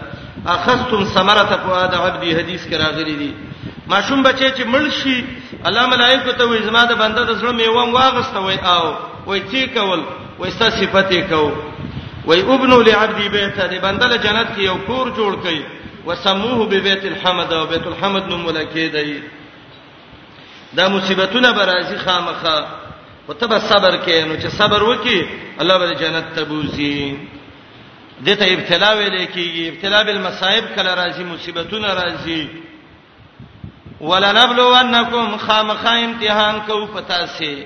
اخذتم ثمره فؤاد عبدي حدیث کې راغلي دي ماشوم بچي چې مړ شي الله ملائکه ته وې زما د بنده د زړه میوه واغسته وای او وای چې کول وای ست صفته کو وای ابن لعبدي بیت دې بنده له جنت کې یو کور جوړ کړي وسموه ببيت الحمد او بيت الحمد نوم ولکې دی دا مصیبتونه برازي خامخه او ته به صبر کې نو چې صبر وکي الله به جنت ته بوزي دته ابتلا ویل کیږي ابتلا بالمصائب کله راځي مصیبتونه راځي ولنبلونکم خامخا امتحان کو پتا سي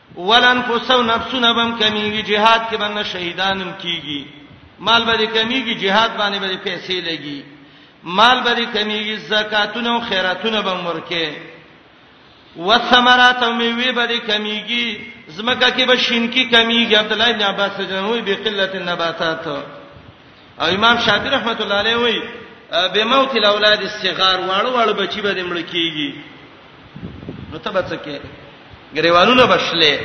ولن فسو نفسونه بم کمیږي جهاد کې باندې شهیدانم کیږي مال به کمیږي جهاد باندې به پیسې لګي مال به کمیږي زکاتونه او خیراتونه به مرکه وثمرات او میوه به کمیږي زمکه کې به شینکی کمیږي عبد الله بن عباس جنوي بقلت النباتات او امام شافعي رحمت الله علیه وایي به موت الاولاد الصغار واړو واړو بچي به مړ کیږي نو ته بچکه غریوانونه بشلې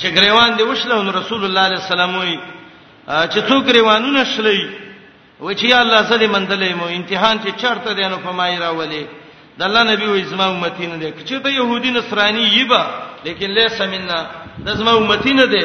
چې غریوان دی وشله نو رسول الله علیه السلام وایي چې څوک غریوانونه شلې و چې یا الله زړه مندلې مو امتحان چې چرته دی نو پمای راولې د الله نبی وایي زما امتی نه دی چې ته يهودي نصراني یبا لیکن لیس منا د زما امتی نه دی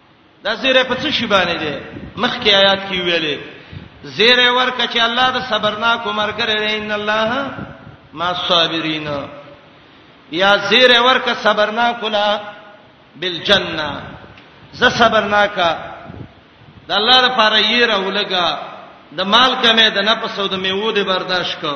دا زیره په څه شی باندې ده مخکې آیات کې ویلې زیره ورکه چې الله د صبرناک مرګره دی ان الله ما صابرین یا زیره ورکه صبرناک لا بالجنه ز صبرناک د الله لپاره یې راولګا د مال کمه د نفس او د میوو د برداشت کو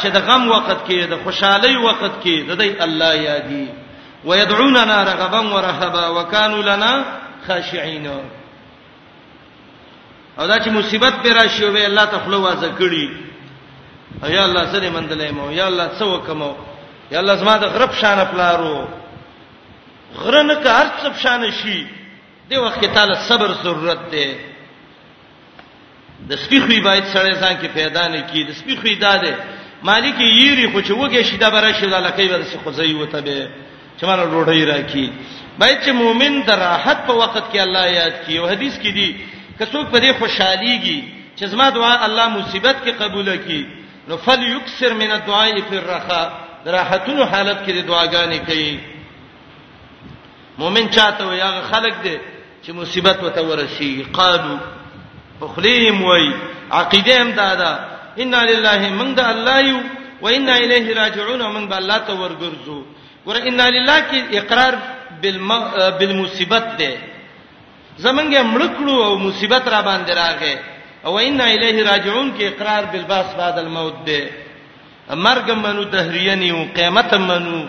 چې د غم وخت کې د خوشحالي وخت کې د دې الله یادي ويدعوننا رغبا ورهبا وكانوا لنا خاشعين او دا چې مصیبت پر راشي وي الله تخلو وازه کړی یا الله سره مندلې مو یا الله څه وکمو یا الله زما د غرب شان پلارو غرنه که هر څه شان شي دی وخت کې تعالی صبر ضرورت دی د سپي خوې باید سړی ځان کې پیدا نه کی د سپي خوې دا ده مالک یری خو چې وګه شي دا برا شي دا لکې ورسې خوځي وته به چې مال ډوډۍ راکی باید چې مؤمن د راحت په وخت کې الله یاد کی او حدیث کې دی که څوک په دې خوشحاليږي چې زما دعا الله مصیبت کې قبول کړي نو فل یکسر من الدعاء فی الرخاء راحتونو حالت کې دعاګانې کوي مؤمن چاته وي هغه خلک دي چې مصیبت وته ورسی قالو اخلیم وای عقیده هم دادا ان لله من د الله یو و ان الیه راجعون من به الله ته ورګرځو ګور ان لله کې اقرار بالم بالمصیبت ده زمنګ مړکړو او مصیبت را باندې راغې او ان الیه راجعون کې اقرار بالباس بعد الموت ده مرګ منو دهریه نیو قیامت منو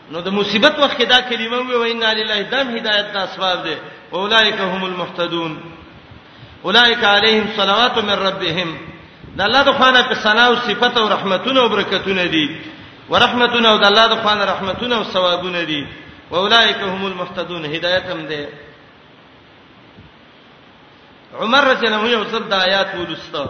نو د مصیبت وخت کې دا کلمه وی وینا لله دم هدایت د اسباب ده اولایک هم المحتدون اولایک علیهم صلوات من ربهم د الله د خوانه په ثنا او صفت او رحمتونه او برکتونه دي ورحمتونه او د الله د خوانه رحمتونه او ثوابونه دي واولائک هم المهتدون هدایت هم ده عمر رضی الله عنه یو ځل د آیات ولسته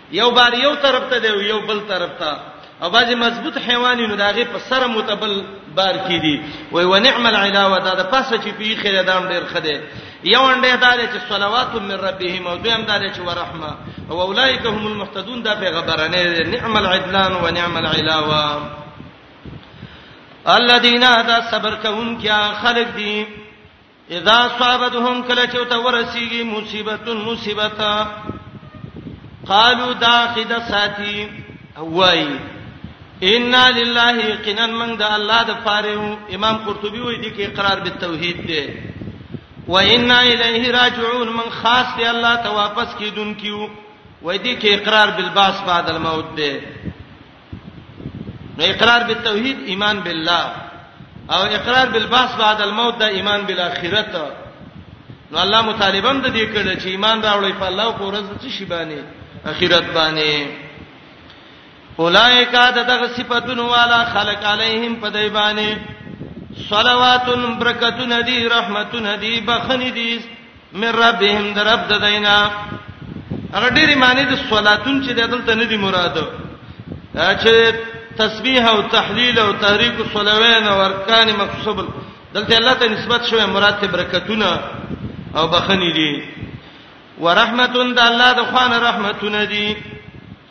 یو بار یو طرف ته دی یو بل طرف ته او بعضی مضبوط حیواني نو داغه په سره متبل بار کی دي وای و نعم العلاوه دا د پاسه چې پی خیر دام ډیر خده یو انده دا چې صلوات من ربهم او دویم دا چې ورحمه او اولایک هم المهتدون دا پیغمبرانه نعم العدلان و نعم العلاوه الذين هدا صبر کوم کیا خلق دي اذا صابتهم کله چې ته ورسیږي مصیبتون مصیبت قالو داخد ساتي وای ان لله یقینا من د الله د پاره امام قرطبي وای دي کې اقرار به توحید دی و ان الیه راجعون من خاص دی الله ته واپس کیدون کیو وای دي کې اقرار بالباس بعد الموت دی نو اقرار بالتوحید ایمان بالله او اقرار بالبعث بعد الموت دا ایمان بالاخره ته نو الله مطالبه هم د دې کړ چې ایمان راوړی په الله او پر ورځ څه شی باندې اخرت باندې اولائک دغه صفاتونو والا خلق علیهم په دی باندې صلوات برکتون دی رحمتون دی بخنی دی من ربهم در رب ددینا هغه ډېری معنی د صلاتون چې دلته نه دی مراد چې تسبیح او تحلیل او تحریک الصلوین او ارکان مقصوب دلته الله ته نسبت شوی مراد ته برکتونه او بخنی دي ورحمتون د الله د خوانه رحمتونه دي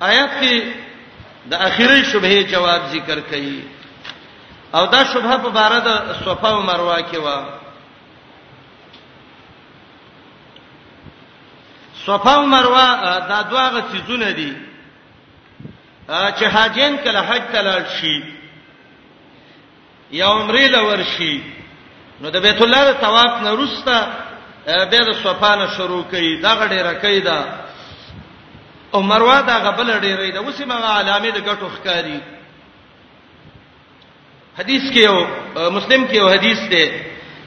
آیات کې د اخیری شبهه جواب ذکر کړي او دا شبهه په بار د صفه او مروه کې و صفه او مروه دا دواغه سيزونه دي چې حاجین کله حج تلل شي یا عمره لور شي نو د بیت الله د طواف نه روسته به د صفانه شروع کړي دا غړې رکې دا او مروه دا غبل ډېرې دا اوسې مغه علامه د ګټو ښکاری حدیث کې یو مسلم کې یو حدیث دی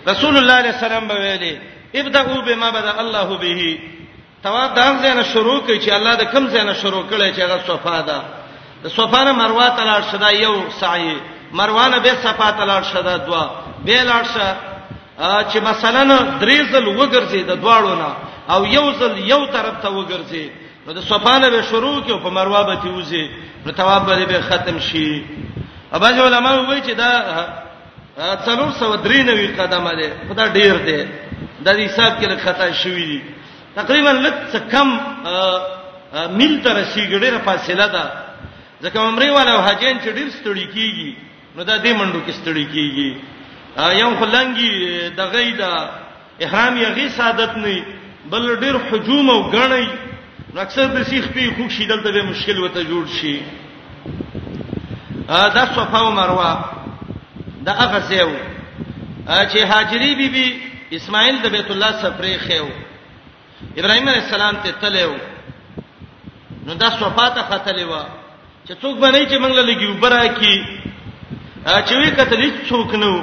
رسول الله صلی الله علیه وسلم به ویلي ابدأوا بما بدا الله به طواف دام زنه شروع کړي چې الله د کم زنه شروع کړي چې هغه صفه ده د صفه نه مروه ته لاړ شدا یو سعی مروه نه به صفه ته لاړ شدا دوا به لاړ شه چې مثلا درې ځل وګرځي د دواړو نه او یو ځل یو طرف ته وګرځي نو د صفه نه به شروع کړي او په مروه به تیوزي نو طواف به ختم شي اباځه علماء وایي چې دا تلور سو درې نوي قدمه ده خدا ډیر ده د دې حساب کې خطا شوې دي تقریبا لږ څه کم میل تر رسیدګ ډیره فاصله ده ځکه عمره والا او حاجین چې ډیر ستړي کیږي نو دا دې منډو کې ستړي کیږي یو خلنګي دغې دا احرام یې غي سعادت نه بل ډیر حجوم او غنی نو اکثر د سیخ په خوښ شي دلته به مشکل وته جوړ شي دا صفه او مروه دا هغه سیو چې هاجری بیبي بی اسماعیل د بیت الله سفرې خېو ابراهيم عليه السلام ته تلو نو دا صفاته ختلې و چې څوک باندې چې منګل لګي وبره کی چې وی کتلې څوک نو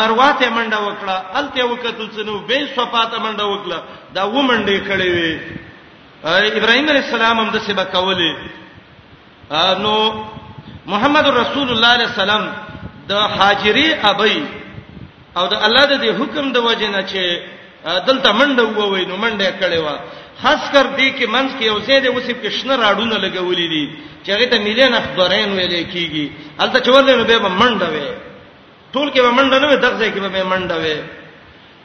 مرواته منډه وکړه الته وکتل څنو به صفاته منډه وکړه دا و منډه کړې وي ابراهيم عليه السلام هم د سبا کولې نو محمد رسول الله علیه السلام د حاجری ابي او د الله د حکم د وجه نه چې دلته منډه ووي نو منډه کړي وا خاص کر دې کې منځ کې یو زید اوسې پښنه راډونه لګولې دي چې هغه ته مليان اخبارین ویلې کیږي البته چولې نو به منډه وي ټول کې به منډه نه وي دغه ځای کې به منډه وي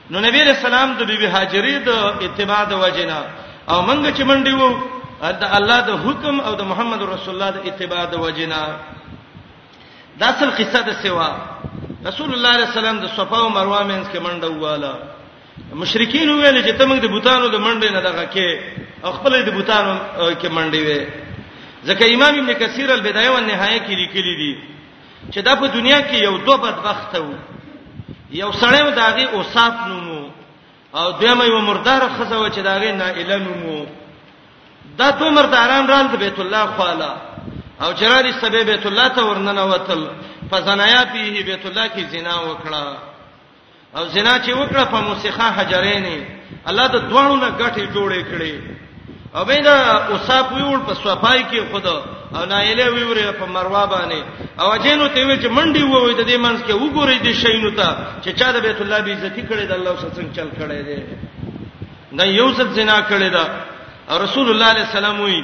نو نبی علیہ السلام د بیبي هاجرې د اتباع د وجنه او منګه چې منډي وو د الله د حکم او د محمد رسول الله د اتباع د وجنه دا اصل قصه د سیوا رسول الله علیه السلام د صفا او مروه مینس کې منډه واله مشرکین ویل چې تمنګ د بوتانو د منډې نه دغه کې خپل د بوتانو کې منډې وي ځکه امام ابن کثیر البدایه والنهایه کې لیکلي دي چې دا په دنیا کې یو دوه بدبخت وو یو سړی و داغه اوصاف نومو او دویمه یو مردار خزه و چې داغه نائله نومو دا دو مرداران رال د بیت الله خواله او چراری سبب بیت الله ته ورننه وتل فزنایا پیه بیت الله کې زنا وکړه او زنا چې وکړه په موسیخه حجرینې الله د دوانو نه غټي جوړې کړې او بین اوصاف ویول په صفای کې خود او نایله ویوره په مروا باندې او اجینو ته وی چې منډي ووي د دې منځ کې وګوري د شینو ته چې چا د بیت الله بي عزت کړي د الله سره څنګه چل کړي دي نه یو څه زنا کړي دا رسول الله علیه السلام وی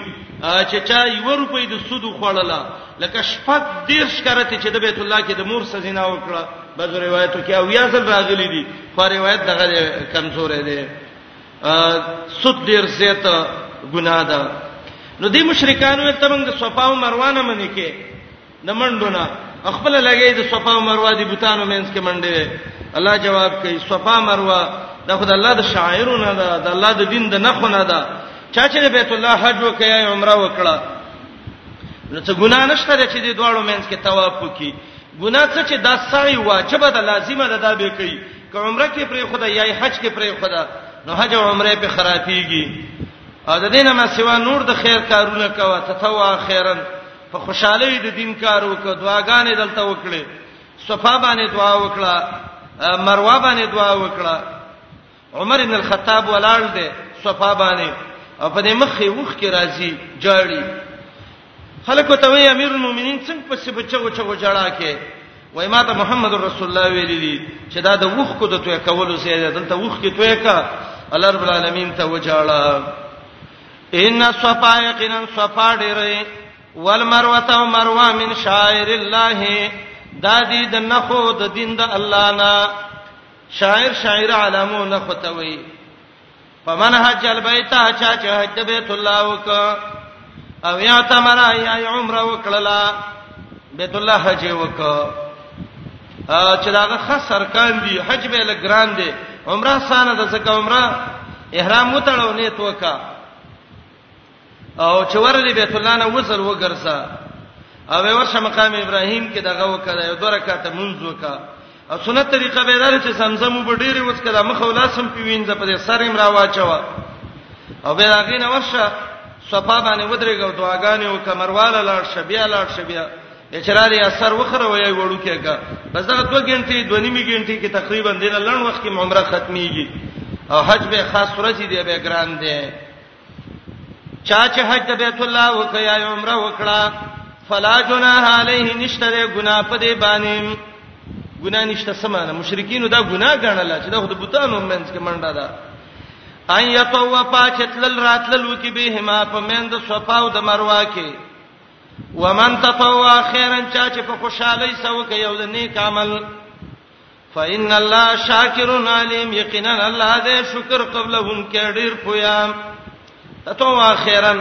چې چا یو روپۍ د سود خوړله لکه شپږ دیرش کرته چې د بیت الله کې د مور سزینا وکړه بعض روایتو کې او یا ځل راغلي دي خو روایت دغه کمزورې ده سود ډیر زیات ګناه ده نو دې مشرکانو ته موږ د صفا او مروه نه منې کې د منډونه خپل لګي د صفا او مروه د بوتانو مینس کې منډې الله جواب کوي صفا مروه د خدای الله د شاعرونه ده د الله د دین د نخونه ده چا چې بیت الله حج وکړي عمره وکړه نو څه ګناه نشته ده چې د دواړو مینس کې طواف وکي ګناه څه چې دا سعی واجب ده لازمه ده دا به کوي که عمره کې پرې خدای یا حج کې پرې خدای نو حج او عمره په خرابيږي او د دینه ما سیوا نور د خیر کارونه کوه تتوا خیرن په خوشاله د دین کار وکړه دعاګانې دلته وکړي صفه باندې دعا وکړه مروه باندې دعا وکړه عمر ابن الخطاب ولاړ دی صفه باندې او په دې مخ یې وښ کې راځي جاړي خلکو ته وی امیر المؤمنین څنګه په سبب چغو چغو جړا کې وای ما ته محمد رسول الله ویلي دي چې دا د وښ کو د توې کولو سي دلته وښ کې توې کا الله رب العالمین ته وجاړه ان صفا یقینا صفا ډېرې والمروه او مروه من شاعر الله دا دي د نخو د دین د الله نه شاعر شاعر علامو نه ختوي فمن حج البيت چا چې حج بیت الله وک او یا تمر یا عمره وکړلا بیت الله حج وک چې داغه خاص سرکان دي حج به لګران دي عمره سانه د زکه عمره احرام وتړو نیت وکا او چې ورلې بیت الله نه وزر وګرځا او ورشه مقام ابراهیم کې دغه وکړه یو دوه رکعاته منځ وکړه او سنت طریقه به دار چې زمزم وب ډېری وڅ کړه مخ ولاسم پیوینځ په دې سر امرا واچوا او به هغه نه ورشه صفا باندې ودرېګو دعاګانې او کمرواله لاړ شبیا لاړ شبیا اچراري اثر وخره وای وړو کېګه بس دغه 2 غنټې 2 نیمه غنټې کې تقریبا دینه لړن وخت کې عمره ختميږي او حج به خاص ورځ دی به ګران دی چا چې حج د بیت الله وکیا عمره وکړه فلا جناح علیه نشته ګنا په دې باندې ګنا نشته سمانه مشرکین دا ګنا ګڼل چې دا خود بوتانو منځ کې منډه ده ان یتوا پاتل راتل وکي به ما په مند صفا او د مروه کې ومن تطوع خیرا چا چې په خوشحالي سو کې یو د نیک عمل فإن الله شاکر علیم یقینا الله دې شکر قبلهم کې ډیر پویا ته واخیرا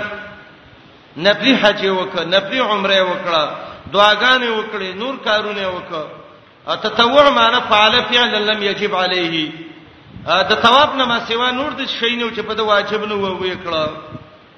نبی حج وکړه نبی عمره وکړه دعاګانې وکړې نور کارونه وکړه تطوع معنی فعل فعل لم یجب علیه د ثواب نه ما سیوا نور د شینو چې په د واجب نه ووي کړه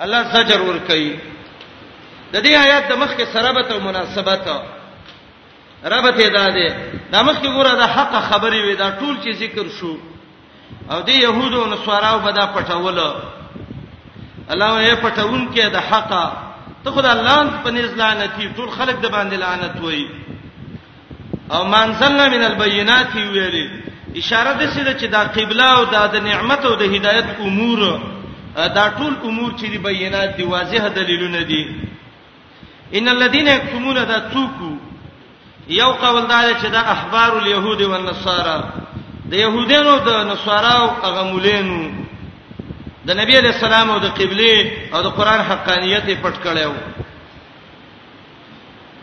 الله زجر ور کوي د دې آیات د مخکې سره به ته مناسبت ربط ادا ده دا مخکې ګوره دا حق خبرې وي دا ټول چې ذکر شو او دې يهودو او نصاراو به دا پټول الله یې پټون کې د حق ته خدای لعنت په نزلانتی ټول خلک د باندې لعنت وایي او مانزلنا من البينات ویلي اشاره د سیده چې دا قبله او دا د نعمت او د هدایت امور دا ټول امور چې دی بینات دی واضح دلیلونه دي ان الذين يكتمون ذا توکو یو قول دا چې دا احبار اليهود والنصارى د يهودانو د نصاراو هغه مولینو د نبی علی السلام او د قبله او د قران حقانیت پټ کړو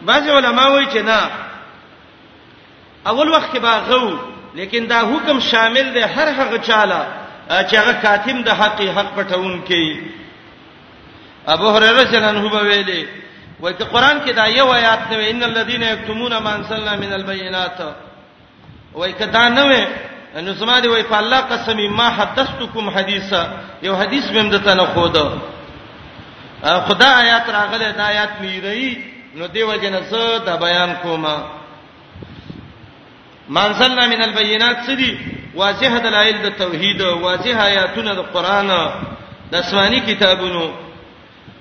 بعض علما وایي چې نه اول وخت کې باغو لیکن دا حکم شامل دی هر هغه چاله چې هغه کاتم د حق حق پټون کوي ابو هريره جنن هو ویلي وایي چې قران کې دا یو آیات دی ان الذين يكتمون ما انزلنا من البينات وای کدا نه وې نو زما دی وای په الله قسم ما حدثتکم حدیثا یو حدیث مم دته نه خو ده خدا آیات راغله دا آیات میری نو دیو جن زه دا بیان کومه منزلنا من البينات سدي واضح دلائل د توحید واضح آیاتونه د قران د اسماني کتابونو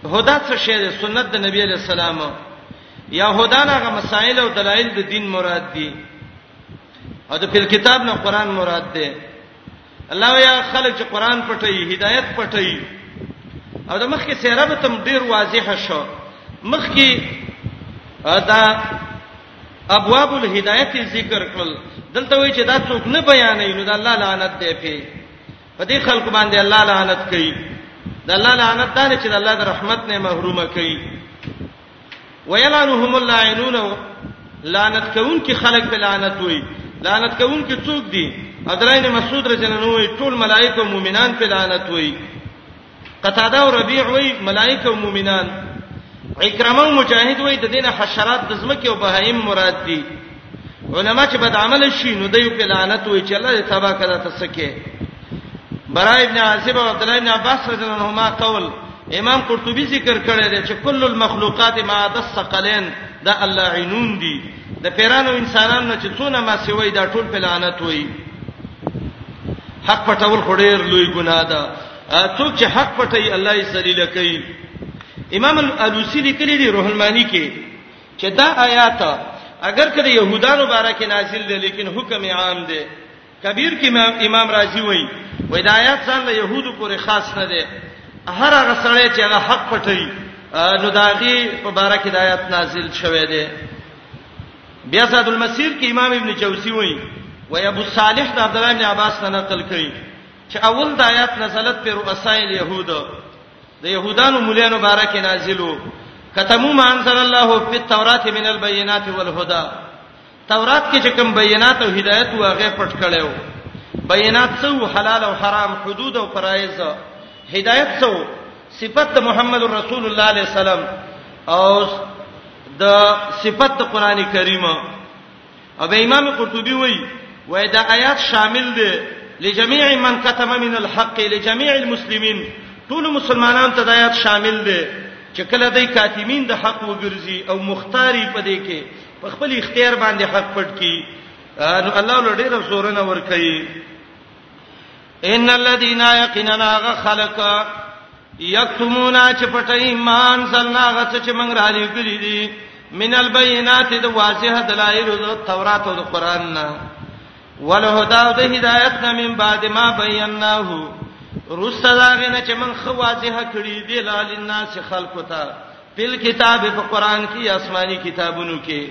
هدا څه شی دی سنت د نبی علی السلام یا هدا هغه مسائل او دلایل د دین مراد دي او د فل کتاب نه قران مراد دی الله یا خلک چې قران پټي هدایت پټي او د مخکې سیره به تم ډیر واضح شو مخکې دا ابواب الهدایت ذکر کړل دلته وی چې دا څوک نه بیانې نو د الله لعنت دی په په دې خلکو باندې الله لعنت کوي د الله لعنت دا چې د الله د رحمت نه محرومه کوي ويلعنهم اللعنون لعنت کوون کې خلک په لعنت وي لعنت کوون کې څوک دي ادراین مسعود رجنه نو ټول ملائکه او مؤمنان په لعنت وي قتاده او ربيع وای ملائکه او مؤمنان اکرمه او مجاهد وای د دینه حشرات د زمکه او بهایم مراد دي علما چې بد عمل شي نو دوی په لعنت وای چې الله دې تبا کړه تسکه برای ابن عازب او عبد الله ابن عباس رضی الله عنهما قول امام قرطبي ذکر کړی دی چې کل المخلوقات ما دسقلین دا الله عینون دی د پیرانو انسانانو چې څونه ما سوي دا ټول په لعنت وای حق پټول خډیر لوی ګناه ده څوک چې حق پټي الله یې ذلیل کوي امام الالوسی لیکلی دی روح المانی کې چې دا آیات اگر کله يهودانو باره کې نازل دي لیکن حکم عام دی کبیر کې امام رازی وایي وای دا آیات ځان له يهودو پورې خاص نه دی هر هغه سړی چې هغه حق پټي نو داغي په باره کې د آیات نازل شوه دی بیا زاد المسیر کې امام ابن جوزی وایي وای ابو صالح د عبد الله بن عباس نه نقل کوي چې اول د آیات نزلت پر رؤساء اليهود د يهودانو مولانو بارکه نازلو کتمو ما انزل الله فی التوراۃ من البینات والهدى تورات کې چې کوم بینات او هدایت و هغه پټ کړو بینات څو حلال او حرام حدود او فرایض هدایت څو صفت محمد رسول الله علیه السلام او د صفت قران کریم او به امام قرطبي وایي وای دا آیات شامل دی لجميع من كتم من الحق لجميع المسلمين ټول مسلمانانو ته دا آیات شامل دی چې کله دای کاتمین د حق وګرځي او مختاری پدې کې په خپل اختیار باندې حق پټ کی نو الله له ډیره زورنه ور کوي ان الذين يقيننا خلق یکتمون چې پټي مان زلنا غڅ چې موږ را لګلې دي من البينات د واضح دلایل د تورات او د قران نه ولهدا د هدایت نه من بعد ما بیناه رسداغه نه چې من خو واضح کړی دی لال الناس خلقو ته په کتاب په قران کې آسماني کتابونو کې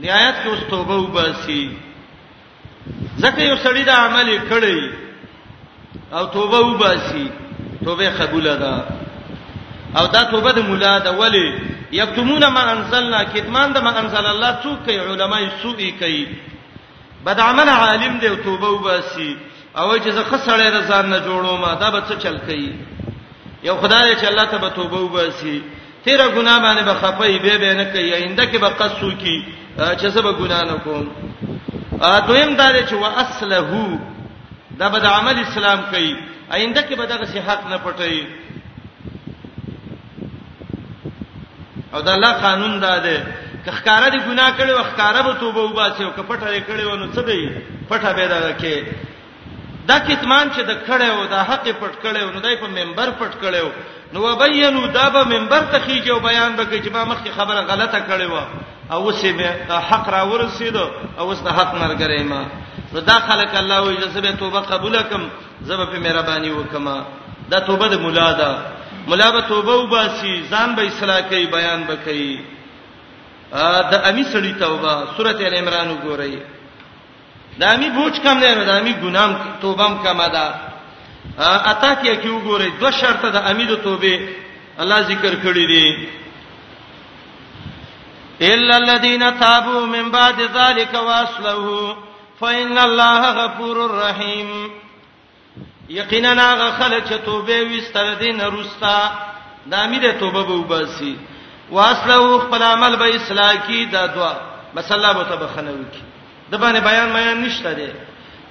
دی آیات کې اوس توبه وباسي ځکه یو سړی دا عمل کړی او توبه وباسي توبه قبول ده او دا توبه د مولا ده ولی یکتمون ما انزلنا کتمان د ما انزل الله څوک کوي علماي سوء کوي بد عمل عالم دی او توبه وباسي او چې زه خسړې د ځان نه جوړوم دا به څه چل کوي یو خدای چې الله ته به توبه وباسي تیرا ګنا باندې به خپي به به نه کوي آینده کې به قصو کی چې زه به ګنا نه کوم دویم دا چې واسله دا به د عمل اسلام کوي آینده کې به دغه صحت نه پټي او دا الله قانون دا دی که ښکارا دي ګناه کړي او ښکارا به توبه وباسي او کپټه یې کړي ونه څه دی پټه به دا کې دا کتمان چې د کړه او د حق پټ کړه او نو دای په منبر پټ کړه نو وبینو دا به منبر ته خيږي او بیان وکړي چې ما مخکې خبره غلطه کړې و او اوس یې حق را ورسېد او اوس د حق مرګره ما نو دا خلک الله وي چې زه به توبه قبول کم زه به په مهرباني وکم دا توبه د مولا ده مولا به توبه وباسي ځان به اصلاح کوي بیان به کوي د امی سړی توبه سورته ال عمران وګورئ د امی بوج کم نه نه د امی ګنام توبم کم ده اته کې کې وګورئ دوه شرط د امی د توبه الله ذکر کړی دی الا الذين تابوا من بعد ذلك واصلحوا فإن الله غفور رحیم یقینا هغه خلک چې توبه وستل دین روستا د امید توبه به وباسي واسلو خپل عمل به اصلاح کی دا دعا بس الله به تبخنه وکي د باندې بیان مې نشته ده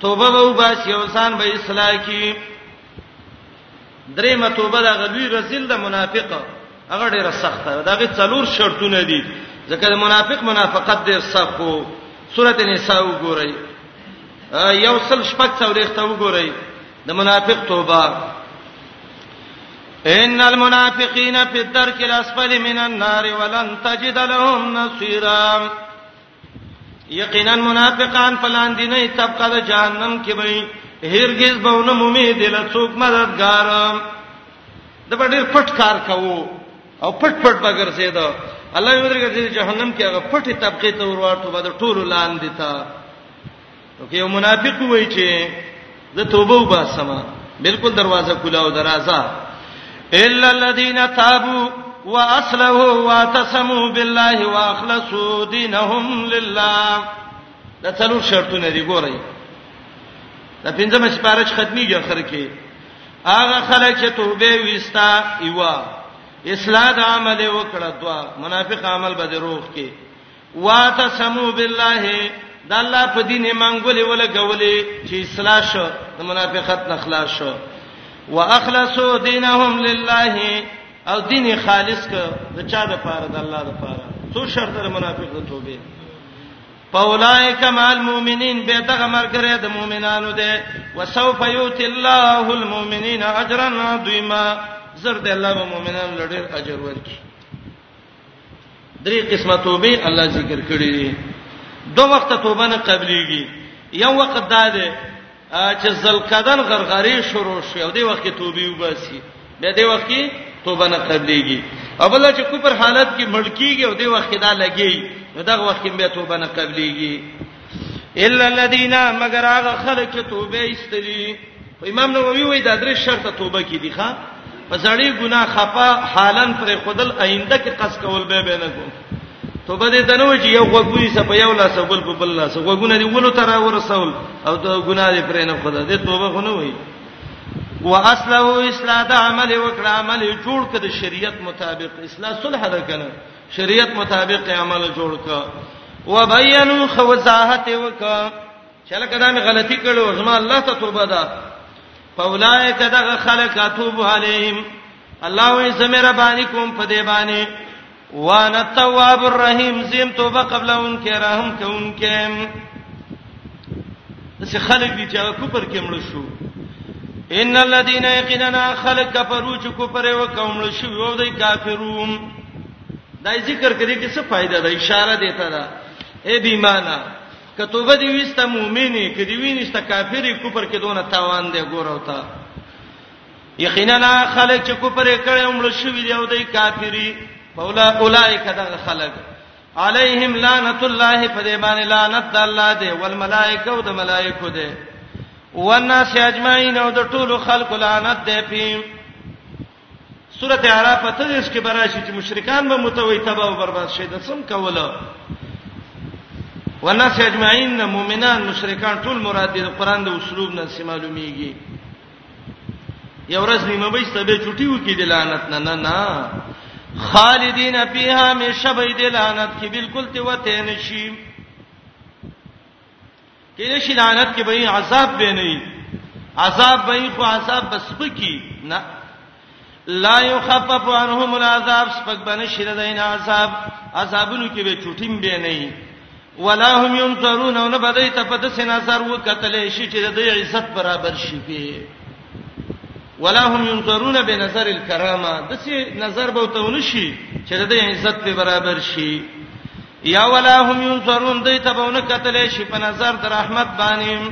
توبه به وباسي او ځان به اصلاح کی درې متوبه دا غلوی رزل د منافق هغه ډیره سخته ده داغه څلور شرطونه دي ځکه د منافق منافقت ډیر سخت وو سورته نساء وګورئ یو سل شپږ څولېخته وګورئ د منافق توبه ان المنافقین فی الدرک الاسفل من النار ولن تجد لهم نصيرا یقینا منافقان پلاندې نه طبقه د جهنم کې وي هرگز به ونه مومي د لڅوک مددگار د ډېر پټ کار کوو او پټ پټ بغیر زیاده الله یې ورګه د جهنم کې هغه پټي طبقه ته ورواټو به د ټولو لاندې تا نو که یو منافق وای چې زه توبه وباسم بالکل دروازه کولاو درازه الا الذين تابوا واصلحوا واعتصموا بالله واخلصوا دينهم لله دا څلور شرطونه دي ګورئ دا پنځمه سپارښت ختميږي اخر کې هغه خلک چې توبه وستا ایوا اصلاح د عمل وکړه دوا منافق عمل به دروغ کې واتسمو بالله د الله په دین منګولې ولګولې چې اصلاح شو د منافقت نه خلاص شو واخلصوا دینهم لله او دین خالص ک د چا د پاره د الله د پاره څو شرط د منافق د توبه فاولائک مع المؤمنین به دغه مرګره د مؤمنانو ده وسوف یوت الله المؤمنین اجرا عظیما زر د الله مؤمنان لړ اجر ورکړي درې قسمه توبه الله ذکر کړې دي دوه وخت توبه نه قبليږي یو وخت دا دی چې زلکدن غرغري شروع شي او دې وخت کې توبه وباسي به دې وخت کې توبه نه قبليږي اول چې کوپر حالت کې مړکیږي او دې وخت کې دا لګي نو دغه وخت کې به توبه نه قبليږي الا الذين مگر هغه خلک چې توبه ایستلی امام نووي وایي دا درې شرط توبه کې دي ښا په ځړې ګناه خفا حالن پر خودل آینده کې قص کول به به نه کو توبه دې تنو چې یو غوګونی سپ یو لاس بل په بل لاس غوګونه دې ولو تر ورسول او دا ګناه دې پر نه خدا دې توبه خو نه وایي واصله اصلاح د عمل وکړه عمل جوړ کړه شریعت مطابق اصلاح صلح ده کنه شریعت مطابق عمل جوړ ک وبینوا خوزاحت وک چله کدا می غلطی کړو زما الله ته توبه ده فاولائک دغه خلق اتوب علیهم الله وې زمره باندې کوم په دې باندې وانا التواب الرحیم زم توبه قبل ان کې رحم کوم کې څه خلک دي چې کفر کې مړ شو ان الذين يقيننا خلق كفروا چې کفر وکوم مړ شو او دوی کافرون دا ذکر کړي کې څه فائدہ ده اشاره دی ته دا اے بیمانه کتوبه دی وسته مؤمنه کدی وینسته کافری کفر کې دونه تاوان دی ګورو تا یقینا خلک چې کفر کړي عمر شوی دی او دی کافری فولا اولایک دغه خلک علیهم لعنت الله فدیبان لعنت الله دی والملائکه او د ملائکه دی والناس اجمعین او د ټولو خلق لعنت دی په سورته اعراف ته د اس کې براشي چې مشرکان به متوي تباہ او برباد شي د څم کوله والناس اجمعین مؤمنان مشرکان ټول مراد دي قرآن د اسلوب نه سم معلومیږي یو ورځ نیمه به سبه چټي وکي د لعنت نه نه نه خالدین فیها مشبې د لعنت کې بالکل ته وته نشي کله شي لعنت کې به عذاب به نه عذاب به خو عذاب بس پکی نه لا یخفف عنهم العذاب سپک بنه شر دین عذاب عذابونو کې به چټیم به نه ولا هم ينصرون او نه بدای ته په دسه نظر وکتل شي چې د عزت برابر شي به ولا هم ينصرون بنظر الكرامه دسه نظر به تهونه شي چې د عزت په برابر شي یا ولا هم ينصرون دای ته به نه کتل شي په نظر د رحمت باندې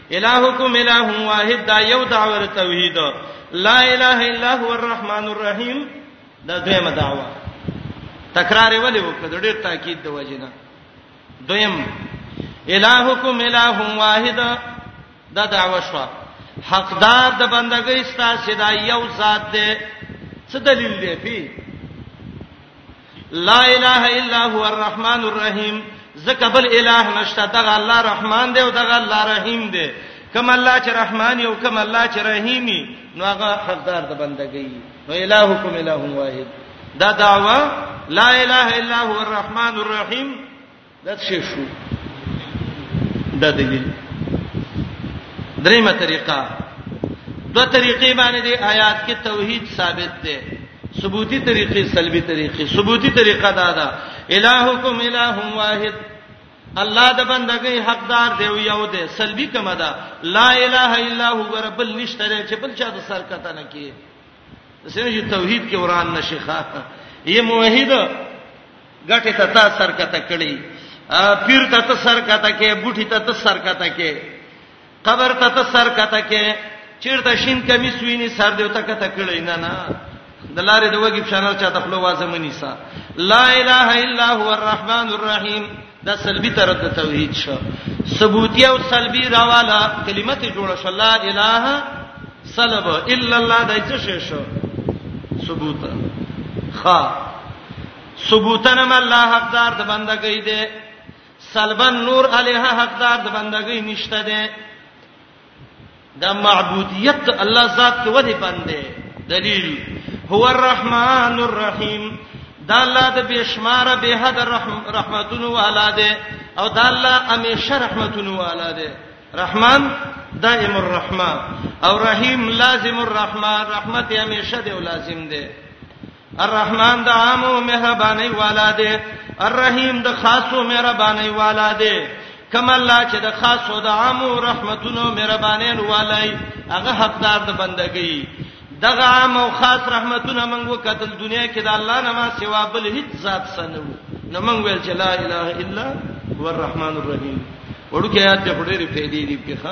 الہکم الہ واحد دا یو دعوه توحید لا اله الا هو الرحمن الرحیم دا دویمه دعوه تکرار ولې وکړه ډېر تاکید د وجنه دویم الہکم الہ واحد دا دعوه شو حقدار د بندګۍ ستاسو دا یو ذات دی څه دلیل دی پی لا اله الا هو الرحمن الرحیم زکه بل الہ نشته دغه الله رحمان دی او دغه الله رحیم دی کما الله چې رحمان یو کما الله چې رحیمی نو هغه حقدار د بندګۍ نو الہکم الہ واحد دا دعوا لا اله الا هو الرحمن الرحیم دا څه شو دا دلیل دریمه طریقه دو طریقې باندې دی آیات کې توحید ثابت دی ثبوتی طریقې سلبی طریقې ثبوتی طریقه دا ده الہکم الہ واحد الله د بندګۍ حقدار دی او یو دی سلبی کومه ده لا اله الا هو رب النشتره چې بل چا د سر کته نه کی څنګه چې توحید کې وران نشي ښا یې موحد غټه ته تا سر کته کړی پیر ته ته سر کته کې بوټي ته ته سر کته کې قبر ته ته سر کته کې چیرته شین کمی سوینی سر دی ته کته کړی نه نه د لارې د وګیب شانو چاته خپل وازه منی سا لا اله الا هو الرحمن الرحیم دا سلبی طرف د توحید شو ثبوتی او سلبی راواله کلمت جوړه شو لا اله سلب الا الله دای څه شی شو ثبوت خا ثبوتن الله حقدار د بندګۍ دی سلبن نور الیه حقدار د بندګۍ نشته دی دا معبودیت د الله ذات کې ودی باندې دلیل هو الرحمن الرحیم دا الله د بشمار به حد رحم رحمتونو والا دی او دا الله همیشه رحمتونو والا دی رحمان دائم الرحمه او رحیم لازم الرحمه رحمت همیشه دی او لازم دی الرحمن د عام او مهرباني والا دی الرحیم د خاص او مهرباني والا دی کما الله چې د خاص او د عام او رحمتونو مهرباني والای هغه حقدار د بندګۍ دغه عام او خاص رحمتونه موږ وکتل دنیا کې د الله نه ما سوا بل هیڅ ذات سنو نو موږ ویل چې لا اله الا هو الرحمن الرحیم ورکه یاد ته ډېری فائدې دي په ښه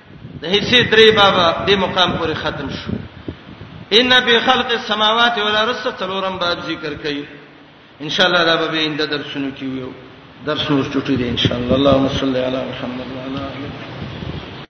د حصے درې بابا د مقام پورې ختم شو ان فی خلق السماوات والارض څلورم باب ذکر کړي ان شاء الله دا به اند درسونو کې ویو درس نور چټي دي ان شاء الله اللهم صل علی محمد وعلى اله